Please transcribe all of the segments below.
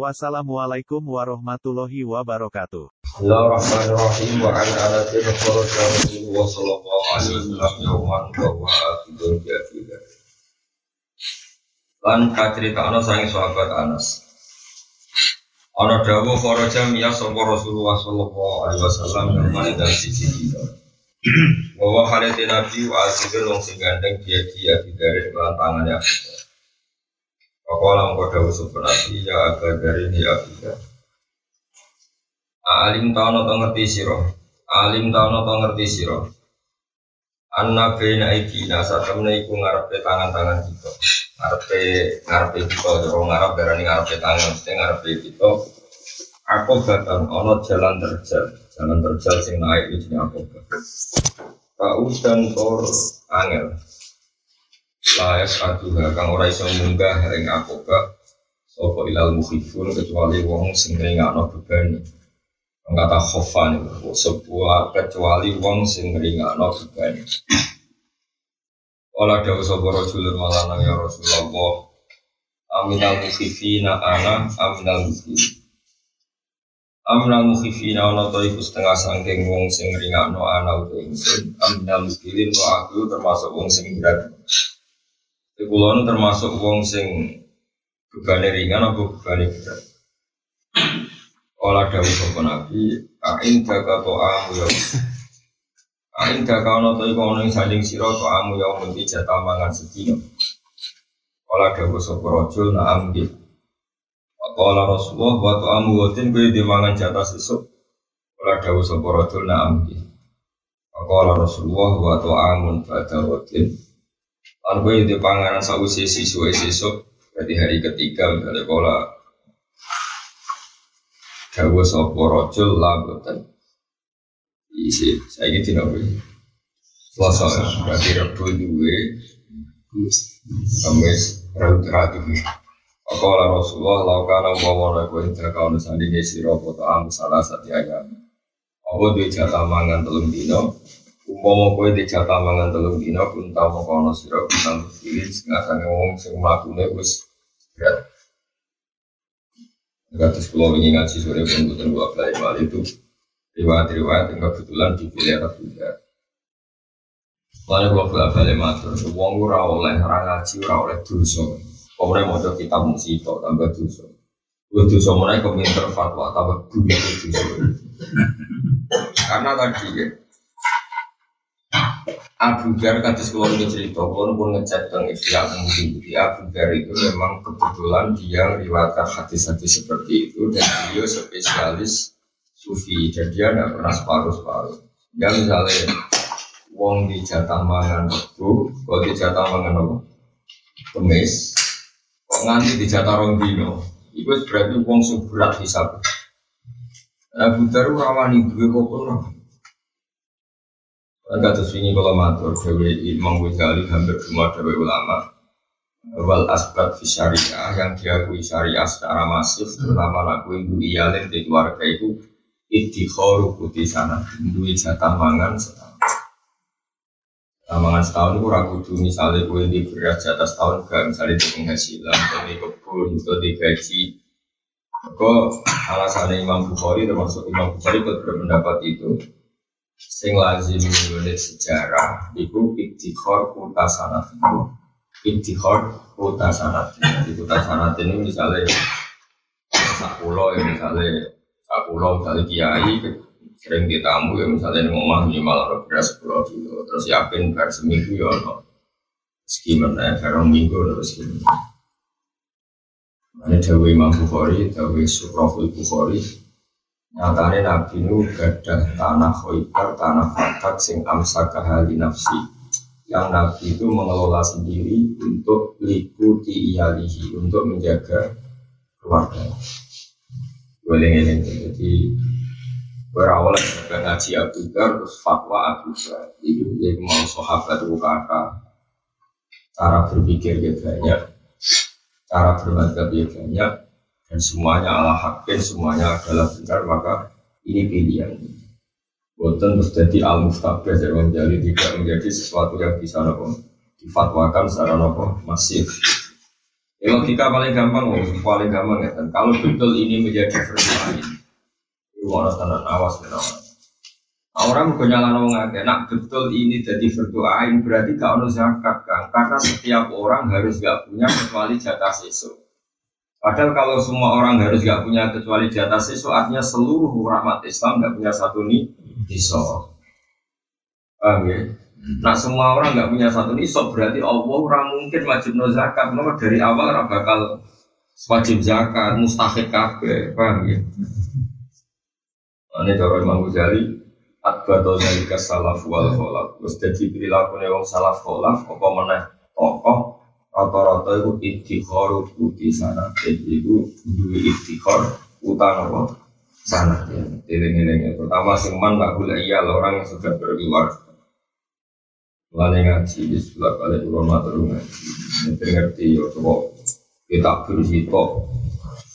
Wassalamualaikum warahmatullahi wabarakatuh. Bismillahirrahmanirrahim. Wa an anas bin kharaja Rasulullah sallallahu alaihi wa bi'afidah Lan kacerita sahabat Anas. Miya Rasulullah sallallahu alaihi Wa nabi wa dia di dari tangan ya Pakola mengkau dawu sebenarnya ya agak dari ini ya Alim tau to ngerti siro Alim tau to ngerti siro Anna bena ikina saat temen iku ngarepe tangan-tangan kita. Ngarepe ngarepe kita Jero ngarep berani ngarepe tangan Mesti ngarepe kita. Aku batang ono jalan terjal. Jalan terjal sing naik itu aku Kau dan tor angel Layak aduha kang ora iso munggah ing akoba sapa ilal mukhifun kecuali wong sing ngringakno beban. Kata khofan sebuah kecuali wong sing ngringakno beban. Ola dawu sapa rajulun malana ya Rasulullah. Aminal mukhifina ana aminal mukhifin. Aminal mukhifina ana ta iku setengah sangking wong sing ngringakno ana utawa ingsun. Aminal mukhifin wa aku termasuk wong sing berat. Kulon termasuk wong sing bebane ringan apa bebane berat. Olah dawuh sapa nabi, ain jaga to amu ya. Ain jaga ono to iku ono ing sanding sira to amu ya mesti jatah mangan sedina. Olah dawuh sapa rajul na'am di. Qala Rasulullah wa to amu watin kuwi dimangan jatah sesuk. Olah dawuh sapa rajul na'am di. Qala Rasulullah wa to amun ba'da watin. Lalu gue di panganan sausi siswa sesuk Berarti hari ketiga misalnya pola Dawa sopo rojul lagotan Isi, saya ini tidak boleh Selasa berarti rebu duwe. Kamis, rabu teradu Akola Rasulullah laukana umpama gue indah kau nusani ngesiro foto amu salah satu ayam Apa duwe jatah mangan telung dino umpama kowe di jatah mangan telung dina pun tau mengkono sira bisa pilih setengah sange wong sing mlakune wis berat. Kados kula wingi ngaji sore pun boten kula bali mal itu riwayat-riwayat yang kebetulan dipilih atau tidak. Lalu kula bali bali matur, wong ora oleh ora ngaji ora oleh dosa. Mau coba kitab musibah tambah dosa. Gue dosa mulai keminter fatwa tambah bumi dosa. Karena tadi ya, Abu Dhar kados kula niki cerita pun pun ngecek Ihya mungkin Abu Dhar itu memang kebetulan dia meriwayatkan hadis-hadis seperti itu dan beliau spesialis sufi dan dia tidak pernah separuh-separuh. Ya misalnya wong di jatah mangan bu, kalau di jatah mangan apa? Kemis, kok nganti di jatah rong dino, itu berarti wong seberat hisab. Abu Dhar rawani duwe kok Enggak terus ini kalau matur Dewi Imam Ghazali hampir semua Dewi ulama. Wal asbat fi syariah yang diakui syariah secara masif terutama lagu ibu iyalin di keluarga itu idikhoru putih sana duit jatah mangan setahun. Mangan setahun itu ragu tuh misalnya gue di beras jatah setahun gak misalnya di penghasilan di kebun atau di gaji. Kok alasannya Imam Bukhari termasuk Imam Bukhari berpendapat itu sing lazim nulis sejarah iku iktikhor kuta sanat itu iktikhor kuta sanat di kuta sanat ini misalnya sakulo ya misalnya sakulo misalnya kiai sering ditamu ya misalnya ini ngomong minimal beras sepuluh kilo. Terus yakin bar seminggu ya no gimana ya bar minggu terus gimana ini Dewi Imam Bukhari, Dewi Surahul Bukhari, Nyatane Nabi nu gadah tanah khoibar, tanah fatak sing amsaka hali nafsi. Yang Nabi itu mengelola sendiri untuk liputi iyalihi, untuk menjaga keluarga. Boleh jadi berawal dari ngaji Abu Dhar terus fatwa Abu Dhar itu jadi mau sahabat kakak cara berpikir dia banyak cara bermadzhab dia banyak dan semuanya ala hakim semuanya adalah benar maka ini pilihan Bukan terus al mustabah jadi menjadi tidak menjadi sesuatu yang bisa nopo difatwakan secara nopo masif. Ya, logika paling gampang, oh, paling gampang ya kan. Kalau betul ini menjadi lain, itu orang tanah awas kenapa? Nah, orang punya nyala ngake, nak betul ini jadi berdoain berarti gak ono zakat kan? Karena setiap orang harus gak punya kecuali jatah sesu. Padahal kalau semua orang harus gak punya kecuali jatah sesu, artinya seluruh rahmat Islam gak punya satu nih nisab. Paham ya? Nah semua orang nggak punya satu nisab berarti Allah orang mungkin wajib no zakat. Dari awal orang bakal wajib zakat, mustahik kabe, paham ya? Ini cara Imam Ghazali Adbato zalika salaf wal kholaf Terus jadi perilaku wong salaf kholaf Apa meneh tokoh Rata-rata itu ikhtikor Uti sana itu Dua ikhtikor Utang apa sana ya eling-eling terutama seman boleh iya orang yang sudah berkeluarga Mulane ngaji di sebelah kali pulau matur ngaji. Nanti ngerti yo coba kita bersito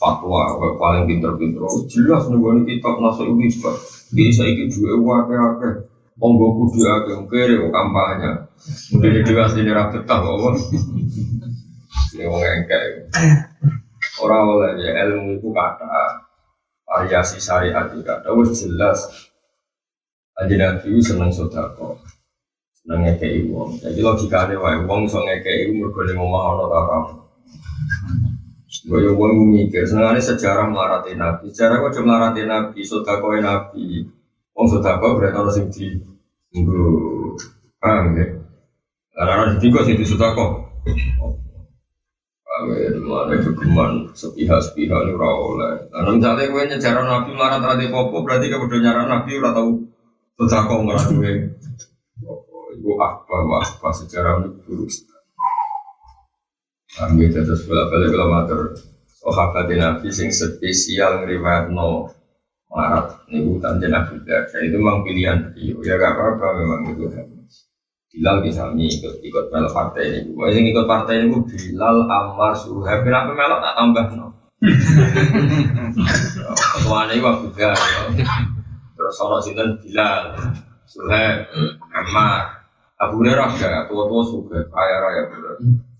fatwa paling pinter-pinter. Oh, jelas nih gue kitab nasi ini. Bisa iki dua wakil wakil. Monggo kudu akeh kere kampanye. Mungkin itu asli ra betah kok. Ini wong engkek. Ora oleh ya ilmu itu kata variasi syariat juga ada wes jelas aja nabi seneng sodako seneng ngekei uang jadi logika wae uang so ngekei mergo ning omah ana ta ora Gue gue mikir, senangnya sejarah melarati nabi. Sejarah gue cuma melarati nabi, sodako nabi. Wong sodako berarti orang sing di paham ya? Karena di tiga sih di sodako. Amin, mana kegeman sepihak sepihak ini ora oleh. Karena misalnya gue nyejarah nabi melarat rati popo, berarti kau udah nyarah nabi ora tahu sedekah nggak gue. Ibu apa apa sejarah ini buruk. Amin, terus bola balik kalau matur sahabat nabi sing spesial ngriwayat no melarat nih bukan jenah itu memang pilihan ya gak apa-apa memang itu Bilal bisa ikut ikut melok partai ini. Gue yang ikut partai ini gue Bilal Ammar Suhaib. Kenapa melok tak tambah no? Ketuaan ini waktu juga. Terus soal sinten Bilal Suhaib Ammar Abu Hurairah ya tua-tua suka kaya raya.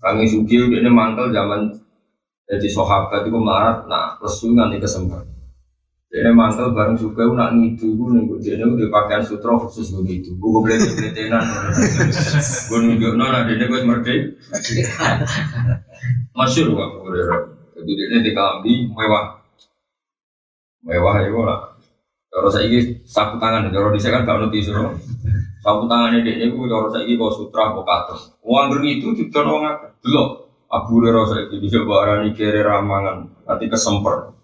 Kami suki udah ini mantel zaman jadi sahabat itu melarat. Nah, lesu nanti kesempatan. Jadi mantel bareng suka nak ngidu gue gue jadi gue pakaian sutra khusus gue gitu. Gue beli beli tenan. Gue nunjuk nona dia gue. Masyur gue gue Jadi dia di kambi mewah. Mewah ya gue lah. Kalau saya ini sapu tangan, kalau di kan gak nuti suruh. Sapu tangan ini dia gue kalau saya ini sutra kau katos. Uang itu juga orang apa? Belum. Abu Hurairah saya ini bisa barang kiri ramangan, nanti kesemper.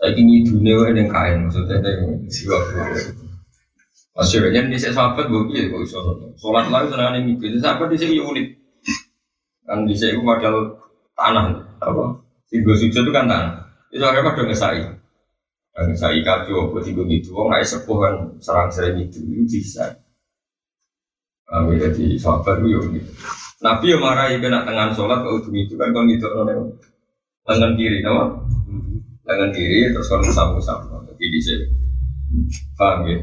Saya ingin dunia yang kain, maksudnya yang siwa Masih banyak di sahabat gue biar gue bisa sholat lagi senang ini itu sahabat di sini unik. Kan di sini modal tanah apa? Tiga sujud itu kan tanah. Itu ada pada ngesai. Ngesai kacau buat tiga gitu orang naik sepuh kan serang serang itu itu bisa Kami jadi sahabat gue unik. Nabi yang marahi kena tengah sholat kalau itu kan kalau gitu tangan kiri nama tangan kiri terus musam musam jadi di sini. Paham ya?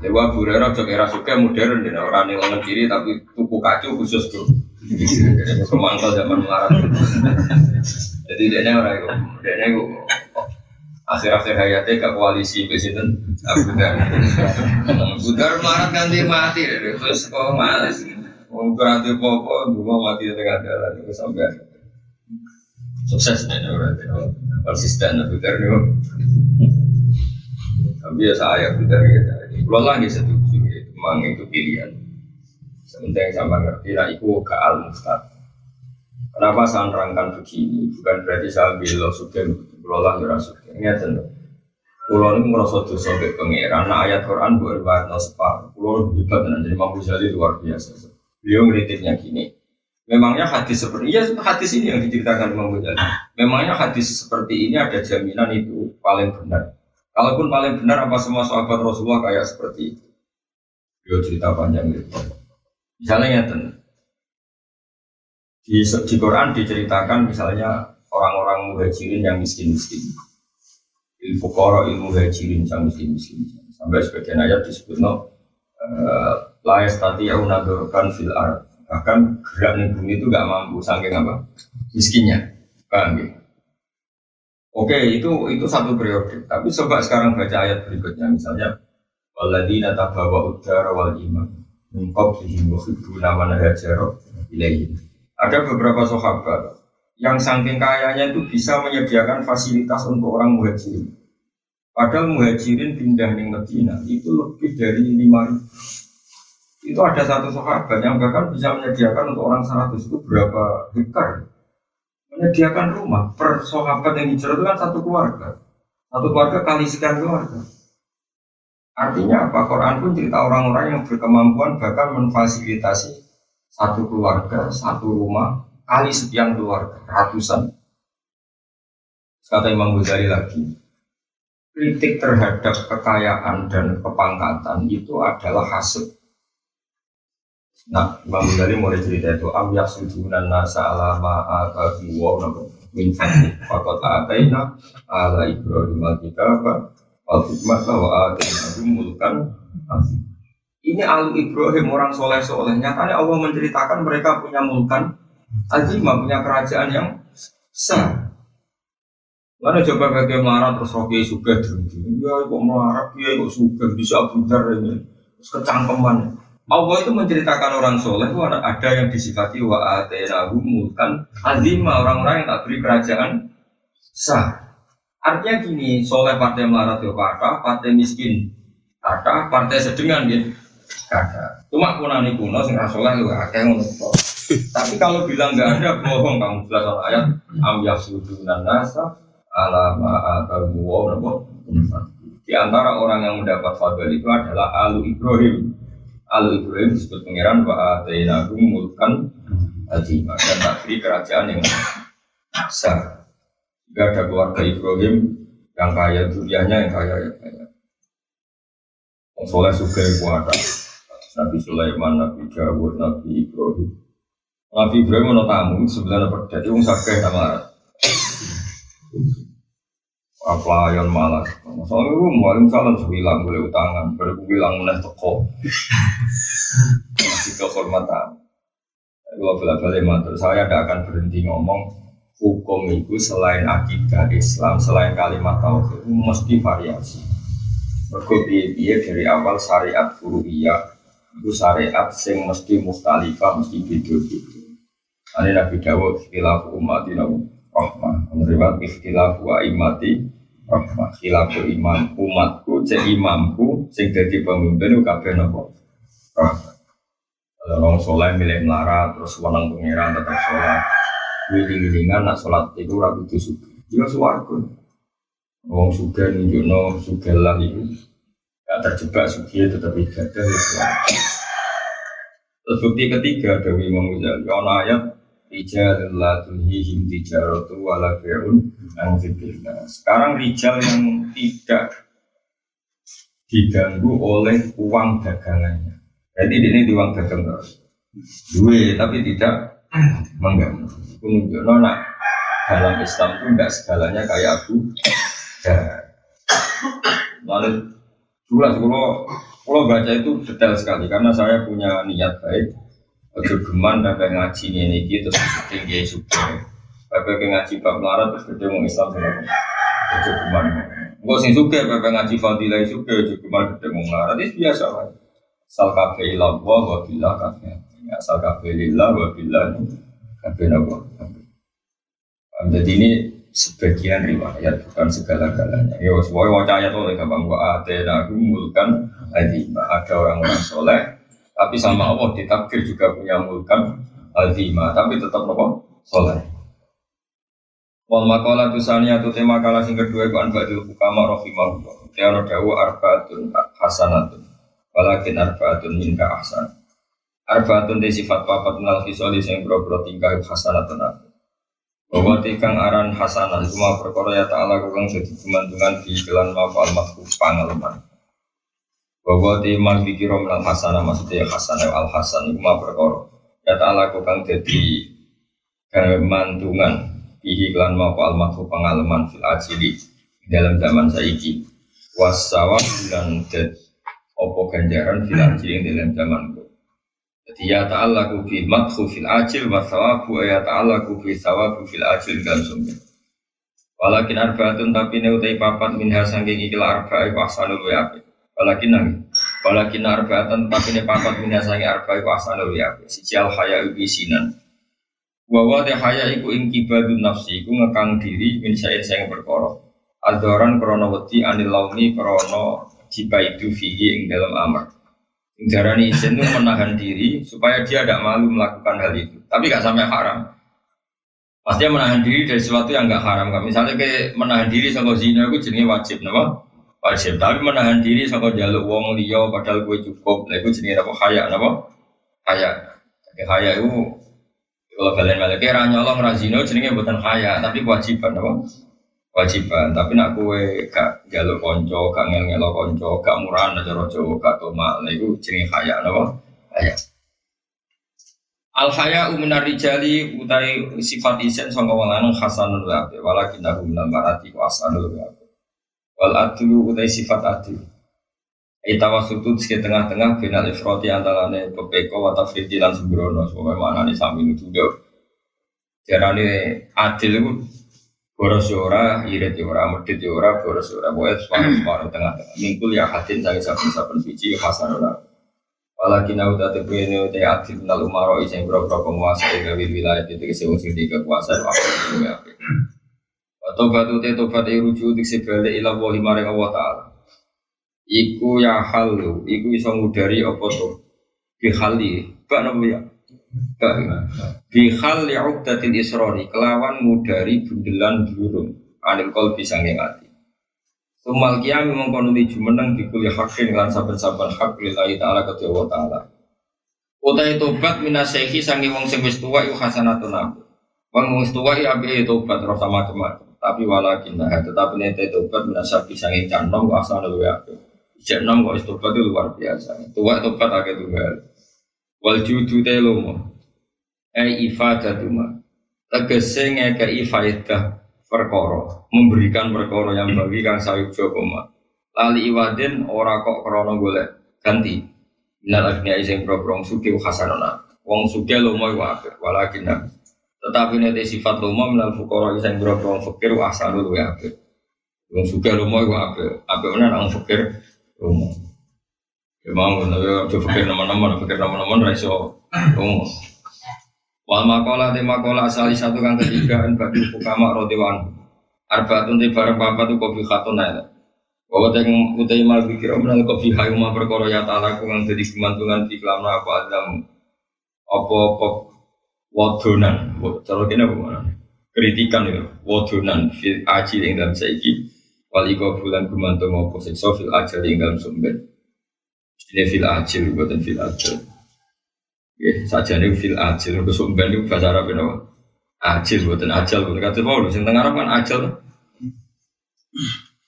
Dewa Burera cok era suka modern dan orang yang tangan kiri tapi tuku kacu khusus tuh. Kemangkal zaman melarat. Jadi dia orang itu. Dia itu. Akhir-akhir hayatnya ke koalisi presiden Abu Dar Abu Dar melarat ganti mati terus kok malas mau berarti popo dua mati tengah jalan. Itu sampai sukses ya berarti konsisten Abu Dhar itu tapi ya saya Dhar ya kalau lagi setuju ya memang itu pilihan. Sementara yang sama ngerti nah itu ke al mustad kenapa saya nerangkan begini? Bukan berarti saya bilang suka lah nggak suka ini aja Kulo ini merasa dosa ke pangeran. Nah ayat Quran buat riwayat no separ. Kulo hebat dan jadi mampu jadi luar biasa. Beliau ngeritiknya gini. Memangnya hadis seperti ya hadis ini yang diceritakan Imam Ghazali. Memangnya hadis seperti ini ada jaminan itu paling benar. Kalaupun paling benar apa semua sahabat Rasulullah kayak seperti itu. Dia cerita panjang itu. Misalnya ya di, di Quran diceritakan misalnya orang-orang muhajirin yang miskin-miskin. Ilmu koro ilmu muhajirin yang miskin-miskin. Sampai sebagian ayat disebut no, uh, la yastati yaunadurkan fil ard. Bahkan gerak di bumi itu gak mampu saking apa? Miskinnya. Paham ya? Oke, itu itu satu periode. Tapi coba sekarang baca ayat berikutnya, misalnya waladina tabawa udara wal iman man hajara ilaihim. Ada beberapa sahabat yang saking kayanya itu bisa menyediakan fasilitas untuk orang muhajirin. Padahal muhajirin pindah di Medina itu lebih dari lima ribu. Itu ada satu sahabat yang bahkan bisa menyediakan untuk orang 100 itu berapa hektar. Menyediakan rumah. Per sahabat yang hijrah itu kan satu keluarga. Satu keluarga kali sekian keluarga. Artinya apa? Quran pun cerita orang-orang yang berkemampuan bahkan memfasilitasi satu keluarga satu rumah kali sekian keluarga ratusan. Kata Imam Ghazali lagi kritik terhadap kekayaan dan kepangkatan itu adalah hasil Nah, Imam Ghazali mulai cerita itu am yasudunan nasa ala ma'atabi wa nabu min fadli faqad ataina ala ibrahim al-kitaba wal hikmata wa ataina mulkan ini al Ibrahim orang soleh soleh nyatanya Allah menceritakan mereka punya mulkan azimah punya kerajaan yang besar Mana coba bagaimana marah terus rocky juga drengki. Ya, kok marah, ya, kok suka bisa bundar ini. Terus kecangkeman. Allah itu menceritakan orang soleh itu ada yang disifati wa atenahu mulkan azima orang-orang yang tak beri kerajaan sah. Artinya gini, soleh partai melarat ya kata, partai miskin kata, partai sedengan ya kata. Cuma kunani kuno sing soleh itu akeh ngono Tapi kalau bilang nggak ada bohong kamu jelas ayat am yasudunan nasa alama atamu wa Di antara orang yang mendapat fadl itu adalah alu Ibrahim Al Ibrahim disebut pangeran wa atainakum mulkan azimah dan beri kerajaan yang besar. Jika ada keluarga Ibrahim yang kaya dunianya yang kaya yang kaya. Yang soleh suka kuat. Nabi Sulaiman, Nabi Dawud, Nabi Ibrahim. Nabi Ibrahim mau tamu sebenarnya jadi orang sakit sama pelayan malas. Soalnya gue mau salam sebilang boleh utangan, baru gue bilang mulai toko. Masih kehormatan. Gue bela balik mantul, saya tidak akan berhenti ngomong hukum itu selain akidah Islam, selain kalimat tauhid itu mesti variasi. Berkopi dari awal syariat furu'iyah itu syariat sing mesti mustalifah, mesti beda-beda. Ini Nabi Dawud, khilafu umat rahmah. Menerima wa imati rahmah. Khilafu imam umatku, cek imamku, sing jadi pemimpin kabeh rahmah. Kalau orang soleh milih melarat, terus wanang pengiran tetap sholat. Wiling-wilingan nak sholat itu ragu itu suka. Dia suwargo. Orang suka nunjukno suka lah itu. Gak terjebak suki tetap ibadah ya Terus bukti ketiga dari Imam Ghazali, ayat Rijal la tijaratu wala bi'un an Sekarang rijal yang tidak diganggu oleh uang dagangannya. Jadi ini di uang dagang terus. Dua tapi tidak mengganggu. Menunjukkan nak dalam Islam itu tidak segalanya kayak aku. Lalu jelas kalau kalau baca itu detail sekali karena saya punya niat baik Ojo geman bapak ngaji ini gitu terus tinggi suka. Bapak ngaji bab melarat terus gede mau Islam sama. Ojo geman. Enggak sih suka bapak ngaji fadilah suka ojo geman gede mau melarat itu biasa lah. Sal kafe ilah wa bila kafe. Asal kafe lillah wa bila kafe nabo. Jadi ini sebagian riwayat bukan segala-galanya. Ya, semuanya mau ayat oleh gampang wa atena mulkan ada orang-orang soleh tapi sama Allah ditakdir juga punya mulkan azimah, tapi tetap nopo soleh. Wal makalah tusani atau tema kalah sing kedua ku anbadil hukama rahimahullah. Tiara dawu arbaatun hasanatun. Walakin arbaatun minka ahsan. Arbaatun de sifat papat nal fisoli sing bro-bro tingkah hasanatun aku. bahwa tikang aran hasanah cuma perkara ya ta'ala kang jadi kemantungan di jalan mafal mahfuz pangalaman bahwa timang dikira minal hasanah maksudnya hasanah al hasan cuma perkara ya ta'ala kang jadi kemantungan di jalan mafal mahfuz pangalaman fil ajili dalam zaman saiki wasawa dan opo ganjaran fil ajili dalam zaman jadi ya ta'ala ku fi madhu fil ajil wa sawabu ya ta'ala ku fi sawabu fil ajil dan sumber. Walakin arbaatun tapi ne utai papat min hasangking ikil arba'i wa api. Walakin nang walakin arbaatun tapi ne papat min hasangking arba'i wa ahsanul wa api. Siji al haya ubi sinan. Wa wa de haya iku ing nafsi iku ngekang diri min sair sing perkara. Adoran krono wedi anil launi krono jibaidu fihi ing dalam amar. Darani izin itu menahan diri supaya dia tidak malu melakukan hal itu. Tapi gak sampai haram. Pastinya menahan diri dari sesuatu yang gak haram. Misalnya kayak menahan diri sama zina itu jenis wajib, nama wajib. Tapi menahan diri sama jaluk wong liya padahal gue cukup, nah itu jenis apa? Kaya, nama kaya. Jadi kaya itu kalau kalian balik kira nyolong razino jenisnya bukan kaya, tapi kewajiban, nama kewajiban. Tapi nak kue gak jaluk konco gak ngel ngelo konco gak murahan aja rojo gak toma lah itu jenis kaya napa? Kaya Al haya uminar rijali utai sifat isen sangka wong lanang hasanul walakin aku minal marati wa asanul wa wal adlu utai sifat adil Itawasutut segi tengah-tengah final ifroti antarane pepeko wa tafriti lan sembrono Soalnya mana nih sami itu Jarane adil itu boros ya ora, irit ya ora, medit ya ora, boros ora, pokoknya separuh-separuh tengah-tengah. Mingkul ya hadin dari saben-saben biji hasan ora. Walakin aku tadi punya te adil nal umaro isen bro-bro penguasa gawe wilayah itu kese wong sing itu ya. Tobat itu tobat itu rujuk di sebalik ilah wahi maring Allah Ta'ala. Iku ya halu, iku iso ngudari apa tuh Bihali, bak nopo ya? Bihal li'uqdatil isrori Kelawan mudari bundelan burung Anil kol bisa ngingati Tumal kiam mengkono di jumeneng dikuli hakin lan saben-saben hak lillahi ta'ala ke Jawa ta'ala. Utai tobat minasehi sangi wong sing wis tuwa iku hasanatun aku. Wong wis tuwa iki ape tobat ora sama macam tapi walakin nah tetapi nete tobat minasabi sangi canom wa asal luwe ape Ijek nom kok tobat itu luar biasa Tuwa tobat agak tunggal Wal judu telomo. Ai ifadatuma. Tegese ngekei faedah perkara, memberikan perkara yang bagi kang sayuk jokoma. Lali iwadin ora kok krana golek ganti. Minal agniya sing probrong suki. Wong suki lomo apik, walakin tetapi nanti sifat lomo minal fukara sing probrong fakir asalul wa apik. Wong suki lomo iku apik, apik menan wong fakir lomo. Memang tapi aku pikir nama-nama, pikir nama-nama raiso. Oh. Wal makola te makola asal satu kang ketiga en bagi fukama rodiwan. Arbaatun te barang papat tu kopi khatun ae. Bahwa teng utai mal pikir omnal kopi hayu ma perkara ya ta'ala kang dadi kemantungan di kelam apa adam apa-apa wadonan. Cara kene apa mana? Kritikan itu wadonan fil aji ing dalam saiki. Wal iko bulan gumantung apa siksa fil ajal ing dalam sumber. Ini fil ajil, bukan fil ajil. Ya, saja nih fil ajil. Untuk sumber ini bahasa Arab apa? Ajil, bukan ajal. Bukan kata mau, sing tengah Arab kan ajil.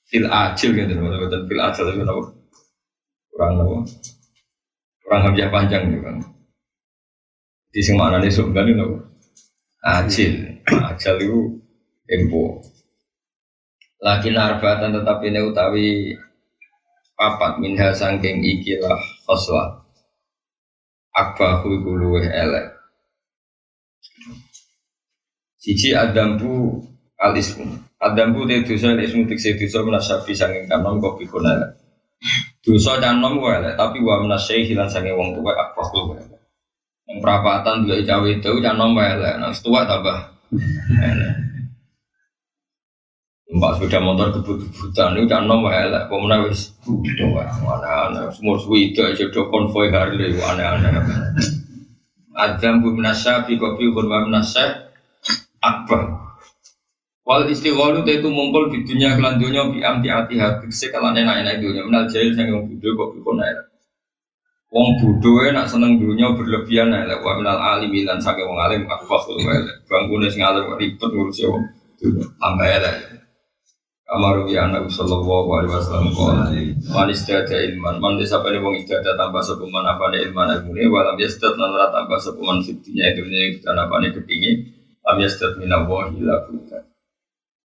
Fil ajil gitu, bukan fil ajil itu apa? Kurang apa? Kurang hamzah panjang gitu kan. Di sing sumber ini apa? Ajil, ajal itu tempo. Lagi narbatan tetapi ini utawi papat. Minha sangking ikilah khoslah akbahu iku luweh elek. Siji adambu al ismu. Adambu te dosa al ismu tikse dosa menasabi sangking kanom kopi kunala dosa canom ku elek tapi wa menasai hilang sangking wong tua akbahu elek yang perapatan dua cawe itu canom elek nah setua tambah. Mbak sepeda motor kebut-kebutan itu kan nomor elek, pemenang wis mana-mana, semua suwi itu aja do konvoy Harley, aneh-aneh. Adam bu minasya, kopi kurma minasya, akbar. Wal istigholu itu mumpul di dunia kelan dunia bi amti ati hati. Sekalan enak enak dunia. Menal jahil sang yang bodoh kok pikun elek. Wong bodoh nak seneng dunia berlebihan elek wa minal alim lan sange wong alim akfahul elek. Bangkune sing alim ribet ngurusi wong tambah elek. Kamar ya Nabi sallallahu alaihi wasallam qala man istada ilman man desa pada wong istada tambah sepuman apa ne ilman ilmune wa lam yastad lan ora tambah sepuman fitinya dunya dan apa ne kepingin lam yastad minallahi la bukan.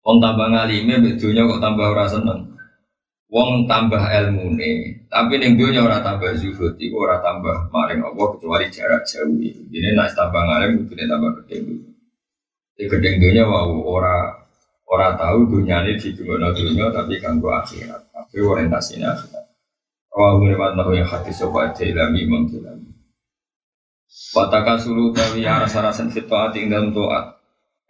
Wong tambah ngalime kok tambah ora seneng. Wong tambah ilmu nih, tapi ning dunia ora tambah zuhud, iku ora tambah maring Allah kecuali jarak jauh. Jadi nak tambah ngalim, kudu tambah gede. Di gede dunia wau ora ora tahu dunia ini di dunia dunia, tapi kanggo akhirat. Tapi orientasinya akhirat. Wah, lewat nahu yang hati sobat ilami mengkilami. Wataka sulu tawi aras-arasan fitoat ing dalam toat.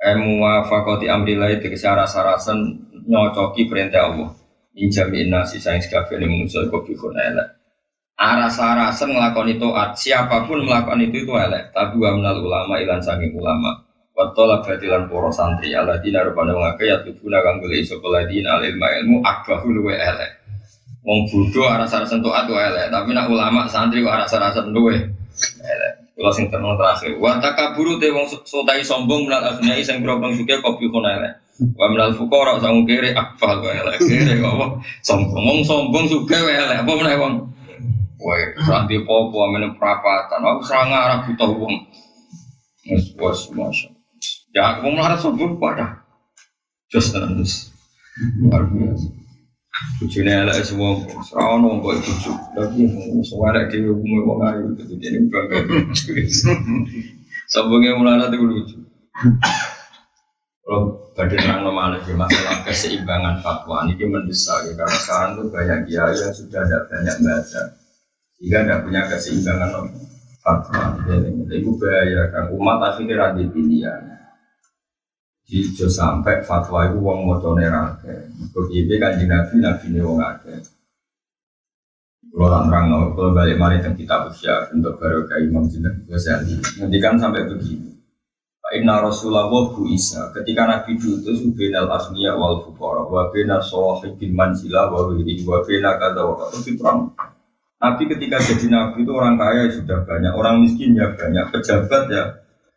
Emu wafakoti amrilai tegesi aras-arasan nyocoki perintah Allah Injami nasi sayang sekali ini manusia kau bikun elek. Aras-arasan itu siapa pun melakukan itu itu elek. Tapi wa menal ulama ilan sanging ulama. Watola batilan poro santri ala dina rupanya mengakai ya tubuna beli sekolah dina al ilma ilmu akbahu luwe elek. Wong bodoh aras-arasan tuh atu elek. Tapi nak ulama santri kok aras-arasan luwe elek. Kalau sing terakhir. Wataka buru te wong sotai sombong menal asnya iseng berobong suke kopi elek. Wa minal fuqara sang kere akfal wae elek kere apa? Sombong wong sombong wae elek apa meneh wong? Wae ranti popo amene prapatan aku serang arah buta wong. Wis wis masya. Ya wong melarat sombong pada just terus luar biasa. Bujune elek semua, serono kok bujuk. Tapi elek dhewe umum wong ayu. Jadi bangga. Sombongnya melarat itu lucu. Kalau badai terang normalnya di masalah keseimbangan fatwa ini mendesak ya, karena sekarang tuh banyak kiai yang sudah tidak banyak baca sehingga tidak punya keseimbangan fatwa. Itu bahaya kan umat akhirnya radhi pilihan. Jadi sampai fatwa itu uang motor nerake. Begitu kan nabi nabi ini uang akeh. Kalau tak terang, kalau balik mari tentang kitab usia untuk baru kayak Imam Jinten Ghazali. Nanti kan sampai begini. Inna Rasulullah bu Isa ketika Nabi diutus binal asmiya wal fukara wa bina bin manzila wa wiri wa bina kata wa kata perang. Nabi ketika jadi Nabi itu orang kaya ya sudah banyak, orang miskin ya banyak, pejabat ya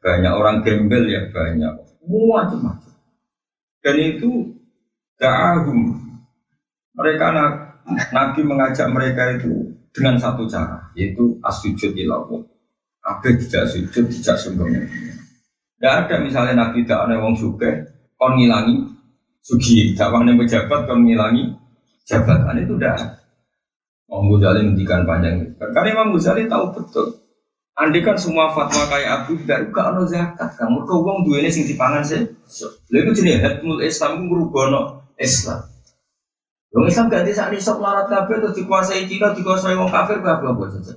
banyak, orang gembel ya banyak, macam-macam. Dan itu da'ahum. Mereka Nabi mengajak mereka itu dengan satu cara, yaitu asujud. Nabi tidak sujud, tidak sembunyi. Tidak ada misalnya Nabi tak ada wong suke, kon ngilangi sugi, dakwahnya pejabat kon ngilangi jabatan itu tidak. Imam Ghazali mendikan panjang Karena Imam Ghazali tahu betul. Andai kan semua fatwa kayak Abu Dhar, gak ada zakat. Kamu ke uang dua ini sing dipangan sih. Lalu itu jenis hatmul Islam itu merubah Islam. Wong Islam ganti saat ini sok larat kabeh terus dikuasai Cina, dikuasai wong kafir kabeh apa saja.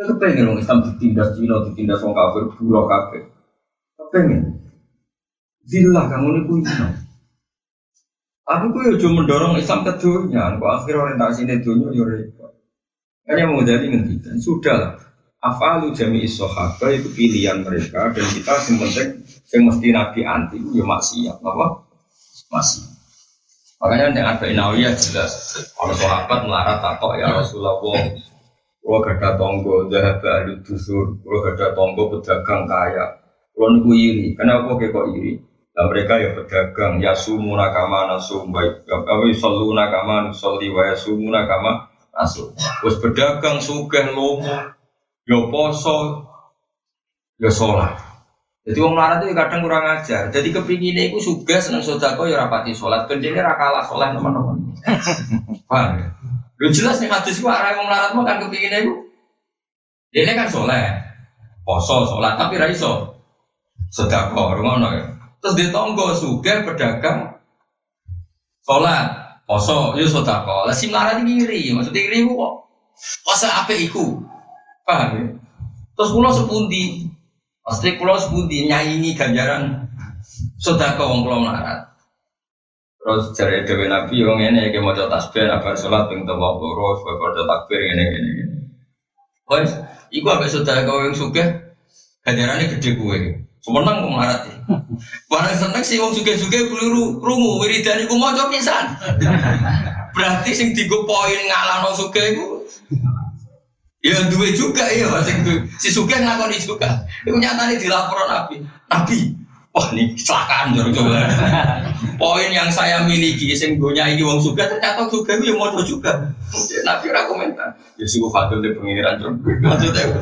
Ya kepengen wong Islam ditindas Cina, ditindas wong kafir, buruk kabeh pengen? Zillah kamu ini punya tapi cuma mendorong Islam ke dunia. Kok akhir orientasi ini dunia ya repot. Hanya mau jadi ngendikan sudah lah. Afalu jami isohaba itu pilihan mereka. Dan kita yang penting yang mesti nabi anti ya maksiat. Apa? Masih makanya yang ada inawiyah jelas. Kalau sahabat melarat takok ya Rasulullah. Kalau gada tonggo, dah balu dusur, kalau gada tonggo pedagang kaya, kalau niku iri, kenapa kok iri? Nah mereka ya pedagang, ya sumu nakama nasum baik, kami selalu nakama nusolli wa ya sumu nakama nasum. Terus pedagang sugih lomo, ya poso, ya sholat. Jadi orang larat itu kadang kurang ajar. Jadi kepinginnya itu suga seneng sodako ya rapati sholat. Kendini rakalah sholat teman-teman. Paham ya? Lu jelas nih hadis gua arah wong larat mau kan kepinginnya itu. Ini kan sholat, poso sholat tapi raiso sedekah ngono ya. Terus di tonggo suge pedagang sholat poso yo sedekah. Lah sing larang ngiri, maksudnya ngiri kok. Poso apa iku? Paham ya? Terus kula sepundi? Pasti kula sepundi nyanyi ganjaran sedekah wong kula melarat. Terus cari dewi nabi yang ini kayak mau tasbih apa sholat ping tawa loro sebagai takbir ini ini ini. Wes, iku apa sudah kau yang suka ganjarannya gede gue. Semenang kok marah ya. Barang seneng sih wong suge-suge keliru krungu wiridan iku maca pisan. Berarti sing digo poin ngalahno suge iku Ya dua juga ya itu si Suge ngakoni juga. Itu nyatanya dilaporan Nabi. Nabi, wah ini kecelakaan jor coba. Poin yang saya miliki, sing gonya ini wong Suge ternyata Suge itu yang mau juga. Nabi ora komentar. Ya sih Fadil di pengiran jor. Maksudnya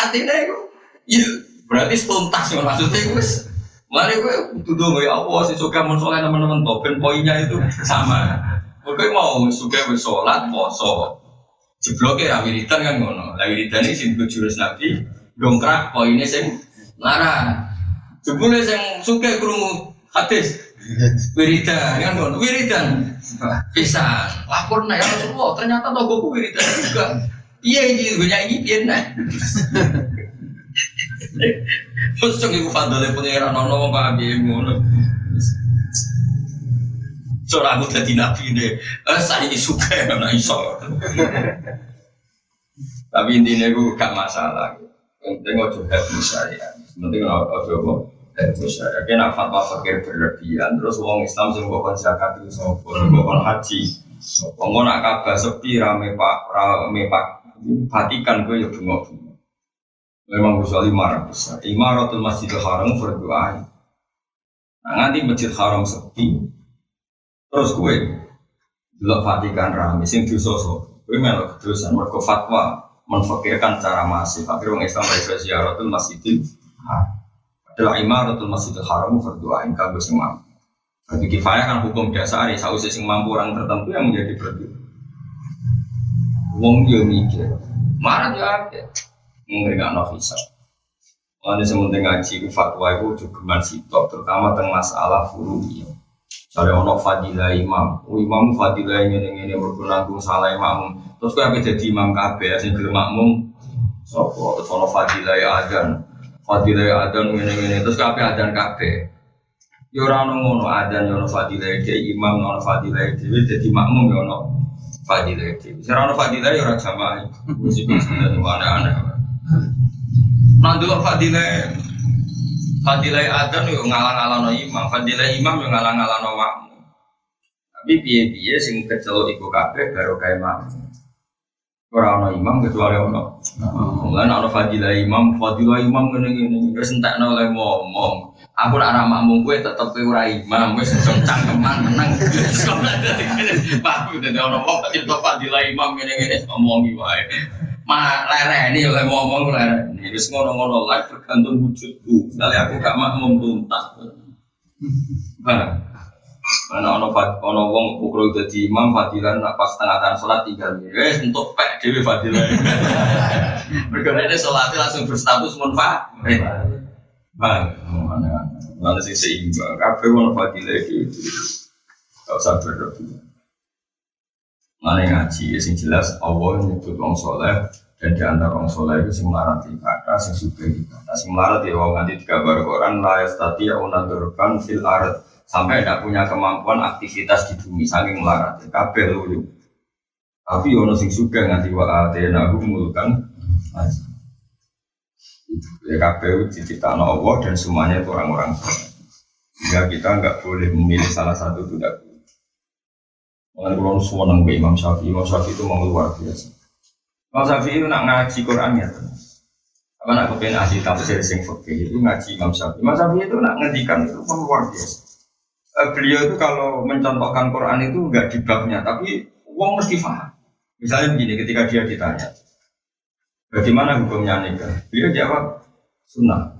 artinya itu, ya berarti tuntas ya maksudnya itu. Mari gue tuduh ya Allah si Suge mau sholat teman-teman topen poinnya itu sama. Gue mau Suge sholat, poso, Jebloke ra wiridan kan ngono. Lah wiridan iki sing jurus Nabi dongkrak poinnya sing larang. Jebule sing suke krungu hadis wiridan kan ngono. Wiridan bisa lapor ya Rasulullah ternyata togoku wiridan juga. Iya ini gue piye nah. Terus cuma ibu fadole pengiran nono apa biye ngono. Soalnya aku jadi nabi deh, eh, saya suka ya karena iso. Tapi intinya aku gak masalah. Penting ojo help saya. Penting ojo help saya. Kena fatwa fakir berlebihan. Terus uang Islam sih bukan zakat itu sopo, bukan haji. Sopo nak kabar sepi rame pak rame pak Vatikan gue ya bengok bengok. Memang kecuali marah besar. Imaratul Masjidil Haram berdoa. Nah, nanti Masjid Haram sepi, Terus gue delok Vatikan rame sing dosa Gue melok kedosan mergo fatwa menfakirkan cara masif. Akhirnya orang Islam dari ziaratul masjidil adalah imaratul masjidil haram berdoain kagak sing mampu. Bagi kifayah kan hukum dasar ya sausi sing mampu orang tertentu yang menjadi berdoa. Wong yo mikir, marah ya apa? Nggak no visa. Mana sementing ngaji fatwa itu juga sitok terutama tentang masalah furu'iyah Sare ono fadilah imam, oh, imam fadilah ini ini ini berkunanggung salah imam. Terus kau jadi imam kabe, sing gelem makmum. Sopo terus ono fadilah adan, fadilah adan ini ini terus kabe adan kabe. Yo ora ono ngono adan yo ono fadilah de imam ono fadilah de jadi makmum yo ono fadilah de. Sira ono fadilah yo ora jamaah. Wis iki aneh-aneh. Nanti fadilah Fadilai adan yo ngalang-alano imam, fadilai imam yo ngalang-alano makmum. Tapi piye-piye sing kecelok iku kabeh baru kae makmum. Ora ono imam kecuali ono. Mulane ono fadilai imam, fadilai imam ngene-ngene wis entekno oleh ngomong. Aku nak anak makmum gue tetep ora imam, wis cangkeman menang. Pak, udah ono wong kok fadilai imam ngene-ngene ngomongi wae. Ma ini oleh ngomong ini Wis ngono-ngono lah tergantung wujudku. Misalnya aku gak makmum tuntas. Mana ono ono wong pukul jadi imam fadilan nak pas tengah tengah sholat tinggal wes untuk pek dewi fadilan. Berkarya ini sholatnya langsung berstatus munfa. Bang, mana mana sih seimbang. Kafe ono fadilah gitu. Gak usah berlebihan. Mana ngaji, ya sing jelas Allah nyebut wong soleh dan di antara wong soleh itu sing melarat ibadah, sing suka ibadah, sing melarat ya wong nanti tiga baru Quran ya unadurkan fil arat sampai tidak punya kemampuan aktivitas di bumi saking melarat. Ya kabel lu tapi ono sing suka nganti wa atena mulkan ya kabel diciptakan Allah dan semuanya itu orang-orang sehingga kita nggak boleh memilih salah satu tidak Mengenai kulon semua nang Imam Syafi'i, Imam Syafi'i itu mau luar biasa. Imam Syafi'i itu nak ngaji Quran ya. Apa nak kepengen ahli tafsir sing fikih itu ngaji Imam Syafi'i. Imam Syafi'i itu nak ngendikan itu mau luar biasa. Uh, beliau itu kalau mencontohkan Quran itu enggak di babnya, tapi uang mesti paham. Misalnya begini, ketika dia ditanya, bagaimana hukumnya nikah? Beliau jawab, sunnah.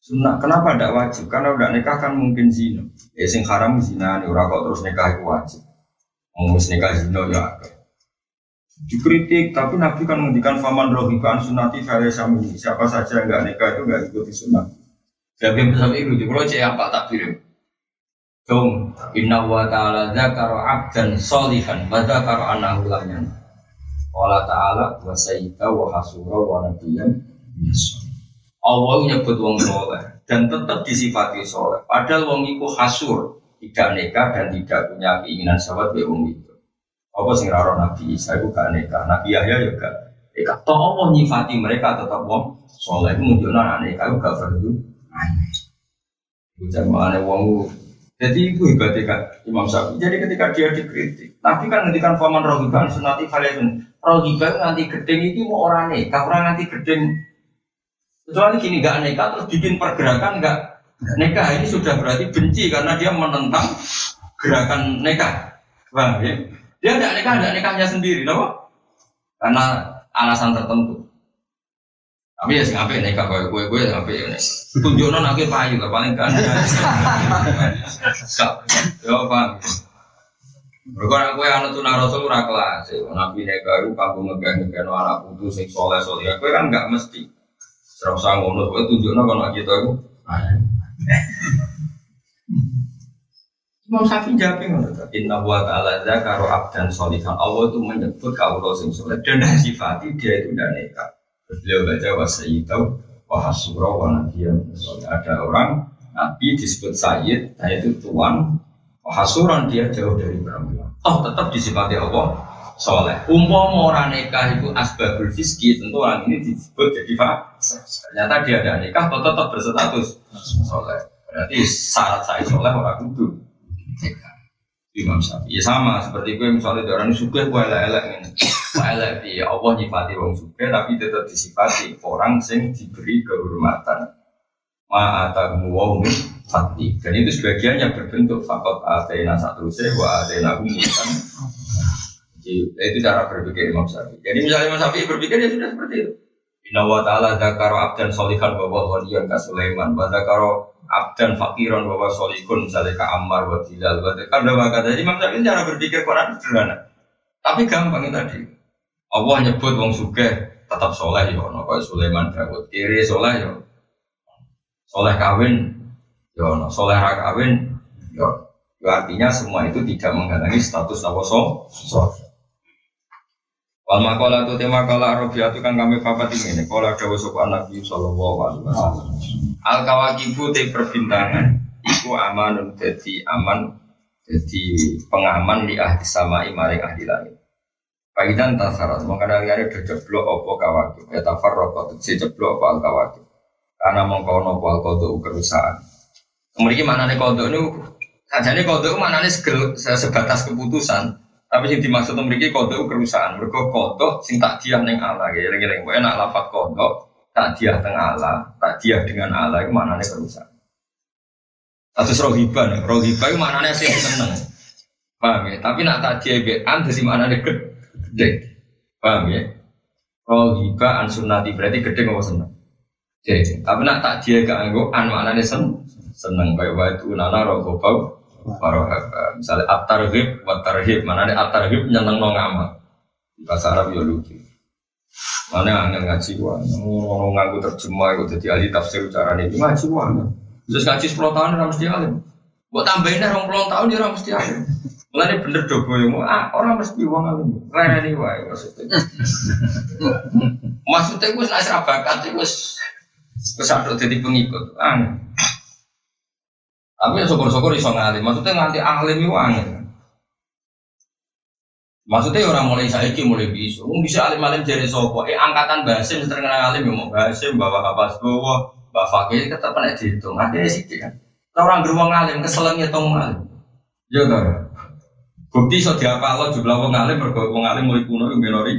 Sunnah, kenapa tidak wajib? Karena udah nikah kan mungkin zina. Ya sing haram zina, nih kok terus nikah itu wajib. Nikah zino ya Dikritik, tapi Nabi kan menghentikan faman rohiban sunati sami. Siapa saja yang nggak nikah itu nggak ikuti sunnah. Jadi besar itu, di cek apa tak kirim? Dong, inna wa ta'ala zakaro abdan solihan, wa zakaro anahu lamyan. Allah ta'ala wa sayyida wa hasura wa nabiyan Allah nyebut wong soleh dan tetap disifati soleh. Padahal wong iku hasur, tidak nikah dan tidak punya keinginan sahabat be wong itu. Apa sing raro Nabi Isa itu gak Nabi Yahya juga nikah. Toh Allah nyifati mereka tetap wong soleh itu anak nikah itu gak perlu aneh. Mana wong jadi itu hebatnya kan Imam Syafi'i. Jadi ketika dia dikritik, Nabi kan ngendikan faman rohiban sunati kalian rohibah nanti gedeng ini mau orang nikah, orang nanti gedeng. Kecuali gini nggak nikah terus bikin pergerakan nggak nikah ini sudah berarti benci karena dia menentang gerakan nikah. Bang, ya? Dia tidak nikah, tidak nikahnya sendiri, loh. Karena alasan tertentu. Tapi ya sing apik nikah koyo kowe kowe apik ya nek. Tunjukno nek payu lah paling kan. Yo paham. Mergo nek kowe anut sunah Rasul ora kelas. Nabi nikah iku kanggo ngegah-ngegahno anak putu sing saleh saleh. Kan enggak mesti. Ora usah ngono, kowe tunjukno kono kita iku. Imam Syafi'i ngono to. Inna wa ta'ala zakaru abdan sholihan. Allah itu menyebut kaulah sing saleh dan sifati dia itu tidak nikah beliau baca wasayyidau wahasura wa nabiyya. Ada orang nabi disebut sayyid nah itu tuan. Wahasuran dia jauh dari perempuan oh tetap disifati Allah soleh. Umpama orang nikah itu asbabul fiski tentu orang ini disebut jadi fase ternyata dia ada nikah tetap, tetap berstatus soleh. Berarti syarat saya soleh orang kudu Imam Syafi'i ya sama seperti gue misalnya orang suka gue elek-elek ini elek ya Allah nyifati wong suka tapi tetap disifati orang sing diberi kehormatan. Ma'atamu wong fati. Dan itu sebagian yang berbentuk fakot atena satu se wa atena umutan itu cara berpikir Imam Syafi'i. Jadi misalnya Imam Syafi'i berpikir ya sudah seperti itu. Inna wa ta'ala zakaro abdan solihan bahwa waliyan ka Sulaiman. Wa zakaro abdan fakiran bahwa solikun misalnya ke Ammar wa Tilal wa Kada wa kata Imam Syafi'i cara berpikir Quran sederhana. Tapi gampang tadi. Allah nyebut wong suge tetap soleh ya. Ono kaya Sulaiman Dawud. Kiri soleh ya. Soleh kawin ya ono. Soleh ra kawin ya. Artinya semua itu tidak menghalangi status nawa soleh Wal makola itu tema kala Arabia itu kan kami papat ini. Kala dawa sopan Nabi Sallallahu Alaihi Wasallam. Al kawakibu te perbintangan. Iku amanun jadi aman jadi pengaman di ahli sama maring ahli langit. Paidan tasarat mengkana liane jeblok opo kawakib. Ya tafar rokok si jeblok opo al kawakib. Karena mengkono opo al kodo kerusahaan. Kemudian mana nih kodo ini? Saja nih kodo mana nih sebatas keputusan. Tapi yang dimaksud memiliki kodok kerusahaan. Mereka kodok sing tak dia neng Allah. Ya, lagi-lagi. Pokoknya nak lapat kodok tak dia tengah Allah, tak dia dengan Allah itu mana nih kerusahaan. Atau rohiban, rohiban itu mana nih sih seneng. Paham ya? Tapi nak tak dia bean, jadi mana nih gede. Paham ya? Rohiba an sunnati berarti gede nggak seneng. Jadi, tapi nak tak dia gak anggo an mana nih seneng. Seneng kayak waktu nana rohobau Warohaba. Misalnya at-tarhib wa tarhib. Mana ada at-tarhib nyeneng no ngamal. Bahasa Arab ya lucu. Mana angin ngaji gua. Orang ngaku terjemah itu jadi ahli tafsir cara ini. Ngaji gua. Terus ngaji 10 tahun orang mesti alim. Buat tambahin dah orang puluh tahun dia orang mesti alim. Mulai bener dogo yang ah orang mesti uang alim. Ini wae maksudnya. maksudnya gue nasir bakat gue kesadot jadi pengikut. Ah, tapi ya syukur-syukur iso ngalim. Maksudnya nganti ahli itu angin. Maksudnya orang mulai saiki mulai bisa. Mungkin bisa alim-alim jadi sopo. Eh angkatan basim terkenal alim yang mau basim bawa apa bawa bawa fakir tetap pada dihitung. Ada sih kan. Orang beruang alim keselengnya tong ngalim. Ya kan. Bukti so diapa lo jumlah wong alim berbagai wong alim mulai kuno yang minori.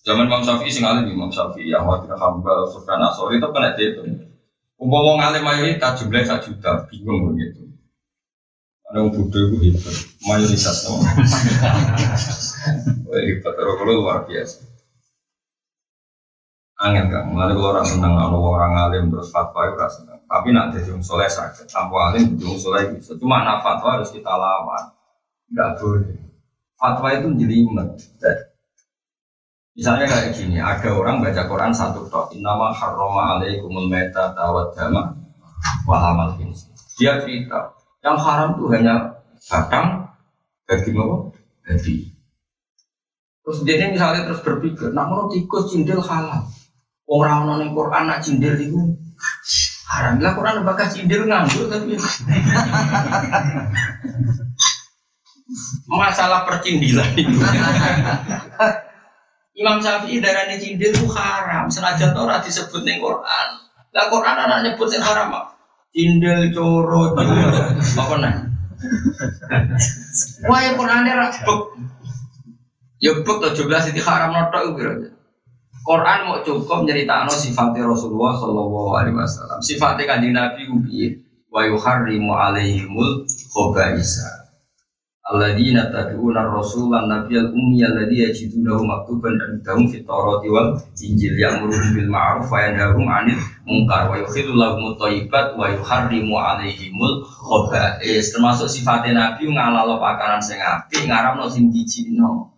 Zaman Imam Syafi'i sing alim Imam Syafi'i, Ahmad bin Hambal, Sufyan Asori itu kena dihitung. Umpama wong alim mayoritas jumlah satu juta, bingung begitu. Ada yang bodoh itu hebat, mayoritas no. Hebat, terus kalau luar biasa. Angin kan, malah kalau orang seneng, kalau orang alim terus fatwa itu rasa seneng. Tapi nak jadi soleh sakit, tanpa alim jadi soleh bisa. Cuma nak fatwa harus kita lawan, nggak boleh. Fatwa itu jelimet. Misalnya kayak gini, ada orang baca Quran satu tok, Innama harrama alaikumul meta tawad dama walamal Dia cerita, yang haram tuh hanya batang, daging apa? Daging. Terus dia misalnya terus berpikir, nak mau tikus cindil halal. Orang orang Quran nak cindil itu haram. Lah Quran bakal cindil nganggur tapi masalah percindilan itu. Imam Syafi'i darah ini cindil itu haram. Senajan Torah disebut nih Quran. Lah Quran anak nyebut yang haram apa? Cindil, coro, apa nih? Wah, Quran ini rakbek. Ya buk tuh belas itu haram notok kira Quran mau cukup nyeritakno sifatnya Rasulullah Shallallahu Alaihi Wasallam. Sifatnya kanjeng Nabi ubi wa yuharrimu alaihimul khobaisa. Alladzina ar-rasul wan nabiyal ummi alladzi yajidunahu maktuban indahum fit tawrati wal injil ya'muru bil ma'ruf wa yanhahum 'anil munkar wa yukhillu lahum thayyibat wa yuharrimu 'alaihimul khaba'is termasuk sifatnya nabi ngalalo pakanan sing apik ngaramno sing jijikno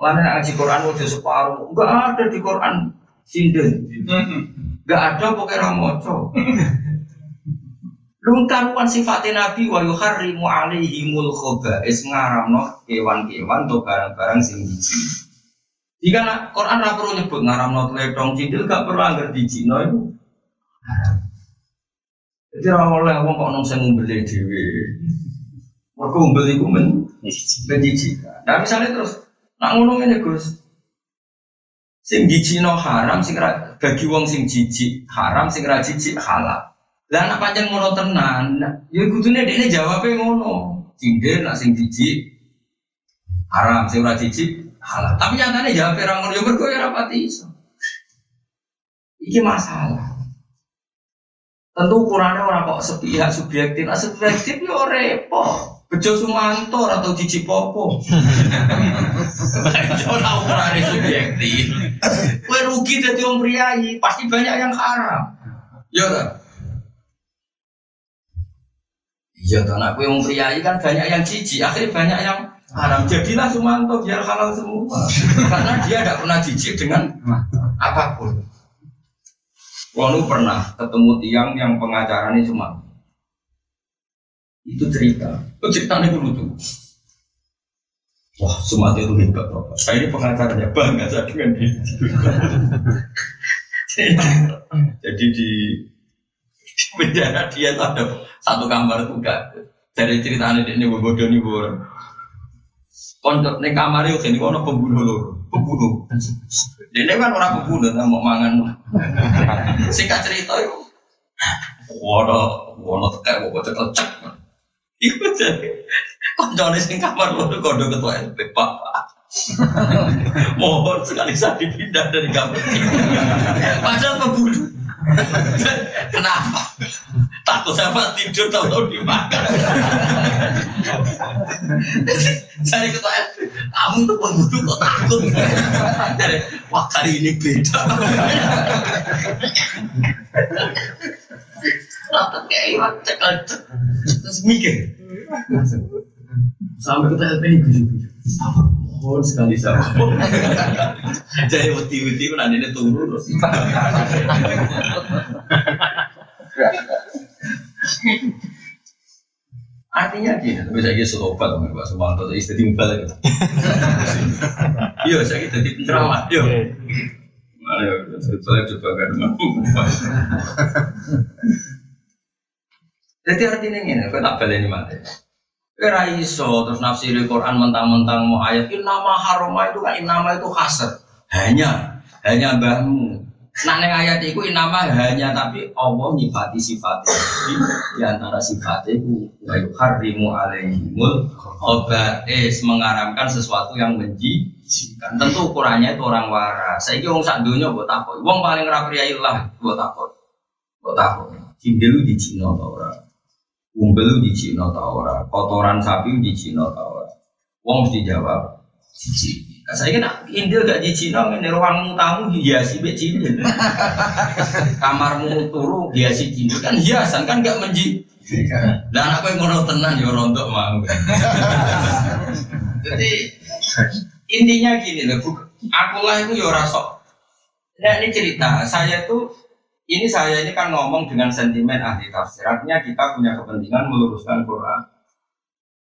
Mana ngaji Quran udah separuh, enggak ada di Quran. Sinden, enggak ada pokoknya ramoco. Lu karuan sifatnya Nabi wa yuharrimu alaihimul khobais ngaramno kewan-kewan atau barang-barang sing jijik. Jika Quran ora perlu nyebut ngaramno tledong cindil gak perlu anggar dijino itu Jadi ora oleh wong kok nang sing ngumbeli dhewe. Mergo ngumbeli ku men jijik. Nah misalnya terus nak ngono ngene Gus. Sing jijikno haram sing bagi wong sing jijik haram sing ra jijik halal. Lah anak panjang ngono tenan, ya kudune dekne jawabe ngono. Cinder nak sing jijik haram, sing ora jijik halal. Tapi nyatane jawabe ra ngono ya mergo ya rapati iso. Iki masalah. Tentu ukurannya orang kok sepihak subjektif, nah subjektif ya repot. Bejo Sumanto atau Cici Popo. Ora ukurannya subjektif. Kue rugi jadi orang priayi, pasti banyak yang haram. Ya Iya, karena aku yang priayi kan banyak yang cici, akhirnya banyak yang haram. Jadilah Sumanto biar halal semua. Karena dia tidak pernah jijik dengan apa pun. Walu pernah ketemu tiang yang pengacaranya cuma itu cerita, itu ceritanya dulu tuh. Wah, Sumatera itu hebat, Bapak. Saya ini pengacaranya bangga saya dengan dia. Jadi di penjara dia tuh ada satu kamar tuh gak dari ceritanya ini bodoh nih bodoh. Konco nih kamar itu ini kono pembunuh loh, pembunuh. Dia kan orang pembunuh, mau mangan. Singkat cerita itu, wono wono kayak mau cek cek. Iku jadi konco nih sing kamar bodoh kodo ketua LP pak. Mohon sekali saya dipindah dari kamar. Padahal pembunuh. Kenapa? Takut sama tidur tahu-tahu dimakan. Saya ketua kamu tuh pembunuh kok takut. Jadi, wah kali ini beda. Rata kayak cekal terus mikir. Sampai kita LP ini gujuk-gujuk. Mohon sekali sama. Jadi wati-wati nanti ini turun terus. Artinya gini, tapi saya kira obat sama Pak Sumanto, jadi gitu. Iya, saya kira jadi penceramah, iya. Ayo, saya coba kan Jadi artinya ini, aku tak balik ini mati. Kira iso terus nafsiri Quran mentang-mentang mau ayat nama haroma itu kan nama itu kasar hanya hanya bahmu Nah neng ayat itu nama hanya tapi Allah nyifati sifatnya di antara sifatnya itu harimu alaihimul es mengaramkan sesuatu yang menjijikan. Tentu ukurannya itu orang waras. Saya kira sak dunia buat apa? Wong paling lah buat apa? Buat apa? Cindelu di Cina orang? Umbel di Cina atau orang? Kotoran sapi di Cina atau orang? Wong mesti jawab cici. Nah, saya kira Indil gak di Cina, ini ruangmu tamu hiasi be cindil. Kamarmu turu hiasi cindil kan hiasan kan gak menji. Dan apa yang mau tenang ya rontok mau. Jadi intinya gini loh, aku lah itu ya rasok. Nah ini cerita, saya tuh ini saya ini kan ngomong dengan sentimen ahli tafsir. Artinya kita punya kepentingan meluruskan Quran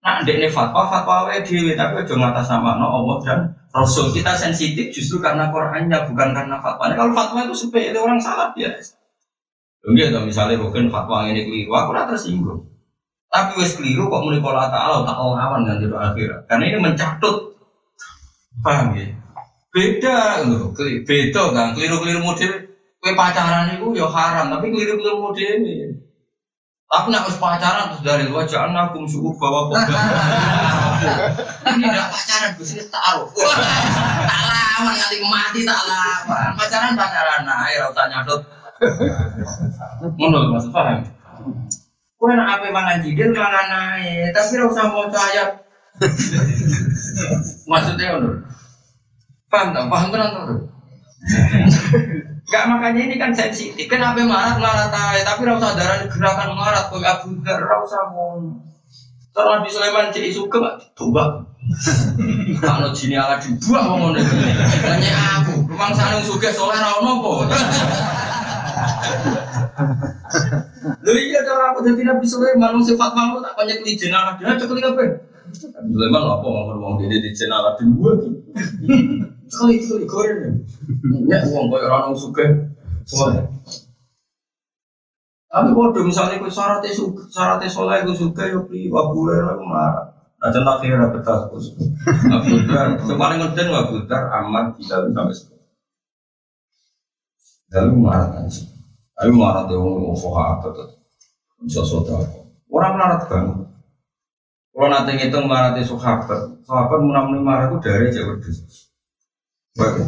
Nah, ini fatwa, fatwa dewi, tapi aja ngatas sama no Allah dan Rasul. Kita sensitif justru karena Qurannya, bukan karena fatwa. Kalau fatwa itu sepele orang salah biasa. Enggak, atau misalnya mungkin fatwa ini keliru, aku rata tersinggung. Tapi wes keliru kok mulai pola ta'ala tak lawan nanti doa akhirat. Karena ini mencatut, paham ya? Beda loh, beda kan, keliru-keliru model. Kue pacaran itu ya haram, tapi keliru-keliru model ini. Tapi nak harus pacaran terus dari luar jangan aku suku bawa kok. Ini tidak pacaran, gue sini taruh. Tak lama kali mati tak lama. Pacaran pacaran, nah ya usah nyadot. Menurut maksud paham? Kue nak apa mangan jidil mangan naik, tapi ora usah mau ayat. Maksudnya menurut? Paham tak? Paham kan? Gak makanya ini kan sensitif. Kenapa marah marah tay? Tapi rasa darah gerakan marah kok Abu Dar rasa mau. Terus Nabi Sulaiman cek suka nggak coba. Kalau jini ala dibuat ngomong ini. Tanya aku, memang sanung suka soalnya rawon nopo. Lho iya cara aku jadi Nabi Sulaiman wong sifat mau tak banyak di jenah dia cekli apa? Sulaiman apa ngomong ngomong dia di jenah tuh. Sekali sekali goreng. Ya uang koyo orang suka semua. Tapi kalau misalnya kau syaratnya suka, syaratnya soleh kau suka ya pri wabule aku marah. Nah contoh akhirnya betas kau suka. Abu Dar, paling ngeden Abu Dar aman tidak sampai sekarang. Lalu marah kan sih. Ayo marah deh orang apa tuh. Bisa saudara. Orang marah kan. Kalau nanti ngitung marah deh sahabat, sahabat menang marah itu dari jauh Jadi wong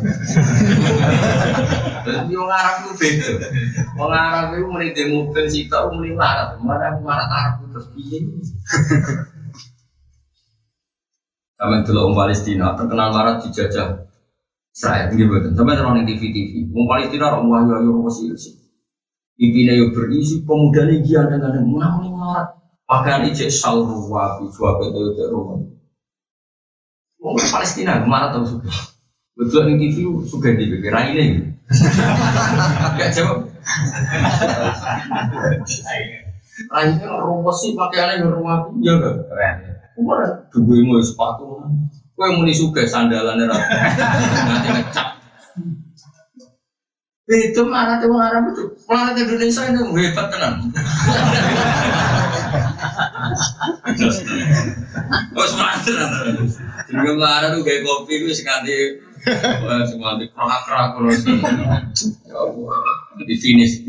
Arab itu beda. Wong Arab itu mulai di mobil sih tau mulai larat, mana larat Arab terus piye? Sampai dulu orang Palestina terkenal larat dijajah Israel gitu betul. Sampai terang di TV TV. Orang Palestina orang wahyu wahyu wasi. Ibina yo berisi pemuda dengan yang menang larat. Pakaian ijek salru wabi suape itu itu rumah. Orang Palestina tahu suka. Betul di TV suka di BB ini. Gak jawab. Raine rumput sih pakaiannya yang rumah ya gak? Keren. Kemarin dua mau sepatu. Kue muni suka sandalan era. Nanti ngecap. Itu mana tuh Arab itu? Planet Indonesia ini hebat tenan. Oh semangat tenan. Jadi Arab tuh kayak kopi itu sekanti Semua di kerak-kerak terus. Ya Allah, di finish